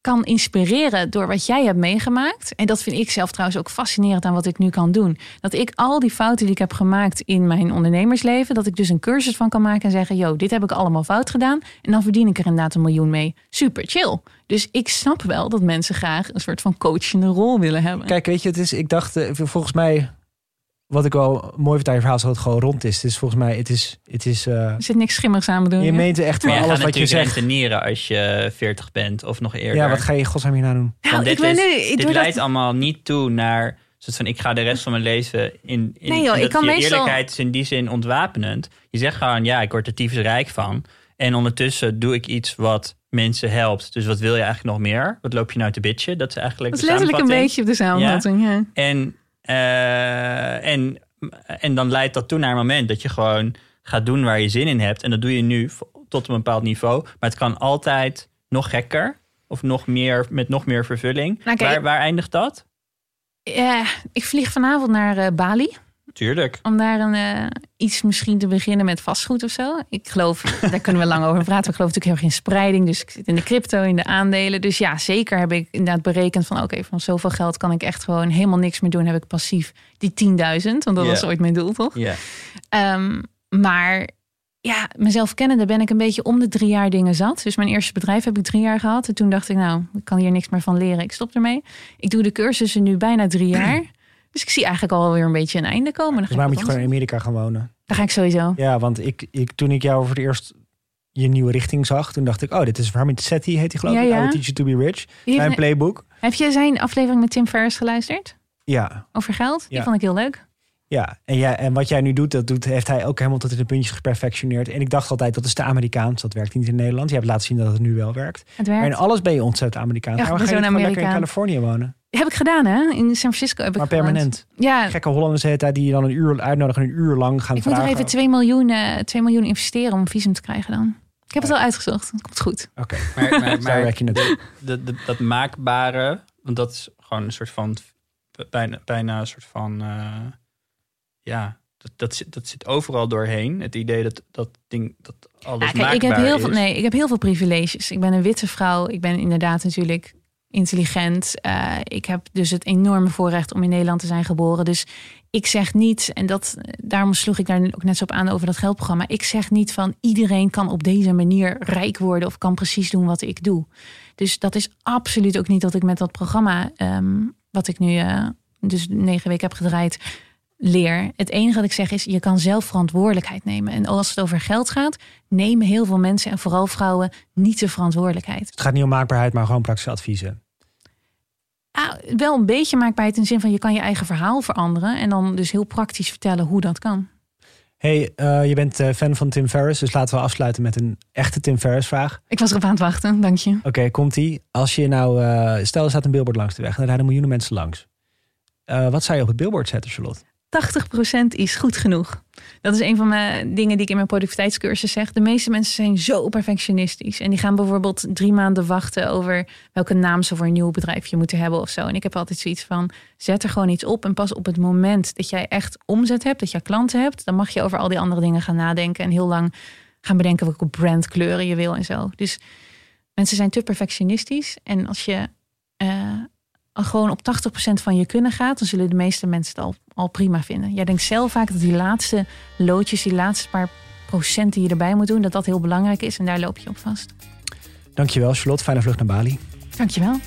kan inspireren door wat jij hebt meegemaakt. En dat vind ik zelf trouwens ook fascinerend aan wat ik nu kan doen. Dat ik al die fouten die ik heb gemaakt in mijn ondernemersleven, dat ik dus een cursus van kan maken en zeggen: Yo, dit heb ik allemaal fout gedaan. En dan verdien ik er inderdaad een miljoen mee. Super chill. Dus ik snap wel dat mensen graag een soort van coachende rol willen hebben. Kijk, weet je, het is, ik dacht, eh, volgens mij, wat ik wel mooi vind aan je verhaal is dat het gewoon rond is. Het is volgens mij, het is, het is, eh, er zit niks schimmigs aan bedoel je je? meent echt wel je alles gaat wat je zegt. rentenieren als je 40 bent of nog eerder. Ja, wat ga je godsnaam hierna doen? Nou, Want dit, is- nu, dit dat- leidt allemaal niet toe naar soort van ik ga de rest van mijn leven in, in Nee, joh, ik kan je meestal- eerlijkheid is in die zin ontwapenend. Je zegt gewoon ja, ik word er tyfus rijk van. En ondertussen doe ik iets wat mensen helpt. Dus wat wil je eigenlijk nog meer? Wat loop je nou te bitchen? Dat is eigenlijk Dat is letterlijk een beetje op de samenvatting. Ja. En, eh, en, en dan leidt dat toe naar een moment dat je gewoon gaat doen waar je zin in hebt. En dat doe je nu tot een bepaald niveau. Maar het kan altijd nog gekker. Of nog meer, met nog meer vervulling. Nou, waar, waar eindigt dat? Ja, ik vlieg vanavond naar eh, Bali. Tuurlijk. Om daar een, eh, iets misschien te beginnen met vastgoed of zo. Ik geloof, daar kunnen we lang over praten. Ik geloof natuurlijk heel in spreiding. Dus ik zit in de crypto, in de aandelen. Dus ja, zeker heb ik inderdaad berekend van... oké, van zoveel geld kan ik echt gewoon helemaal niks meer doen. Heb ik passief die 10.000. Want dat was ooit mijn doel, toch? Ja. Ehm, maar ja, mezelf kennende ben ik een beetje om de drie jaar dingen zat. Dus mijn eerste bedrijf heb ik drie jaar gehad. En toen dacht ik, nou, ik kan hier niks meer van leren. Ik stop ermee. Ik doe de cursussen nu bijna drie jaar. Dus ik zie eigenlijk alweer een beetje een einde komen. Dan ga Dus moet je gewoon in Amerika gaan wonen? Daar ga ik sowieso. Ja, want ik, ik, toen ik jou voor het eerst je nieuwe richting zag, toen dacht ik, oh, dit is Harmit Sethi, heet hij geloof Ja, ik. I ja. Will Teach You To Be Rich. Heeft- playbook. heb je zijn aflevering met Tim Ferriss geluisterd? Ja, Over geld? Die Ja. vond ik heel leuk. ja. En, ja. en wat jij nu doet, dat doet, heeft hij ook helemaal tot in de puntjes geperfectioneerd. En ik dacht altijd, dat is te Amerikaans. Dat werkt niet in Nederland. Je hebt laten zien dat het nu wel werkt. Het Maar werkt. in alles ben je ontzettend Amerikaans. Ja, Waarom ik ga ben je zo'n niet gewoon lekker in. Californië wonen? Heb ik gedaan, hè? In San Francisco heb ik Maar gewoond. permanent. Ja, Gekke Hollanders heet daar, die je dan een uur uitnodigen, een uur lang gaan ik moet vragen. er even 2 miljoen, eh 2 miljoen investeren om een visum te krijgen dan. Ik heb het al uitgezocht. Dat komt goed. Oké, Maar, maar, daar maar werk je naartoe. de, de- dat maakbare, want dat is gewoon een soort van, bijna, bijna een soort van, eh, ja, dat, dat, zit, dat zit overal doorheen. Het idee dat dat ding, dat alles Ja, kijk, ik heb maakbaar heel veel, is. nee, ik heb heel veel privileges. Ik ben een witte vrouw. Ik ben inderdaad natuurlijk intelligent. Eh, ik heb dus het enorme voorrecht om in Nederland te zijn geboren. Dus ik zeg niet, en dat, daarom sloeg ik daar ook net zo op aan over dat geldprogramma. Ik zeg niet van iedereen kan op deze manier rijk worden of kan precies doen wat ik doe. Dus dat is absoluut ook niet dat ik met dat programma, ehm, wat ik nu uh, dus negen weken heb gedraaid, leer. Het enige wat ik zeg is, je kan zelf verantwoordelijkheid nemen. En als het over geld gaat, nemen heel veel mensen en vooral vrouwen niet de verantwoordelijkheid. Het gaat niet om maakbaarheid, maar gewoon praktische adviezen. Ah, wel een beetje maakbaarheid in de zin van je kan je eigen verhaal veranderen. En dan dus heel praktisch vertellen hoe dat kan. Hey, uh, je bent uh, fan van Tim Ferriss, dus laten we afsluiten met een echte Tim Ferriss vraag. Ik was erop aan het wachten, dank je. Oké, okay, komt-ie. Als je nou, uh, stel er staat een billboard langs de weg en er rijden miljoenen mensen langs. wat zou je op het billboard zetten, Charlotte? 80% is goed genoeg. Dat is een van mijn dingen die ik in mijn productiviteitscursus zeg. De meeste mensen zijn zo perfectionistisch. En die gaan bijvoorbeeld drie maanden wachten over welke naam ze voor een nieuw bedrijfje moeten hebben of zo. En ik heb altijd zoiets van: zet er gewoon iets op. En pas op het moment dat jij echt omzet hebt, dat jij klanten hebt, dan mag je over al die andere dingen gaan nadenken. En heel lang gaan bedenken welke brandkleuren je wil en zo. Dus mensen zijn te perfectionistisch. En als je. Uh, gewoon op 80% van je kunnen gaat, dan zullen de meeste mensen het al, al prima vinden. Jij denkt zelf vaak dat die laatste loodjes, die laatste paar procent die je erbij moet doen, dat dat heel belangrijk is en daar loop je op vast. Dankjewel, Charlotte. Fijne vlucht naar Bali. Dankjewel.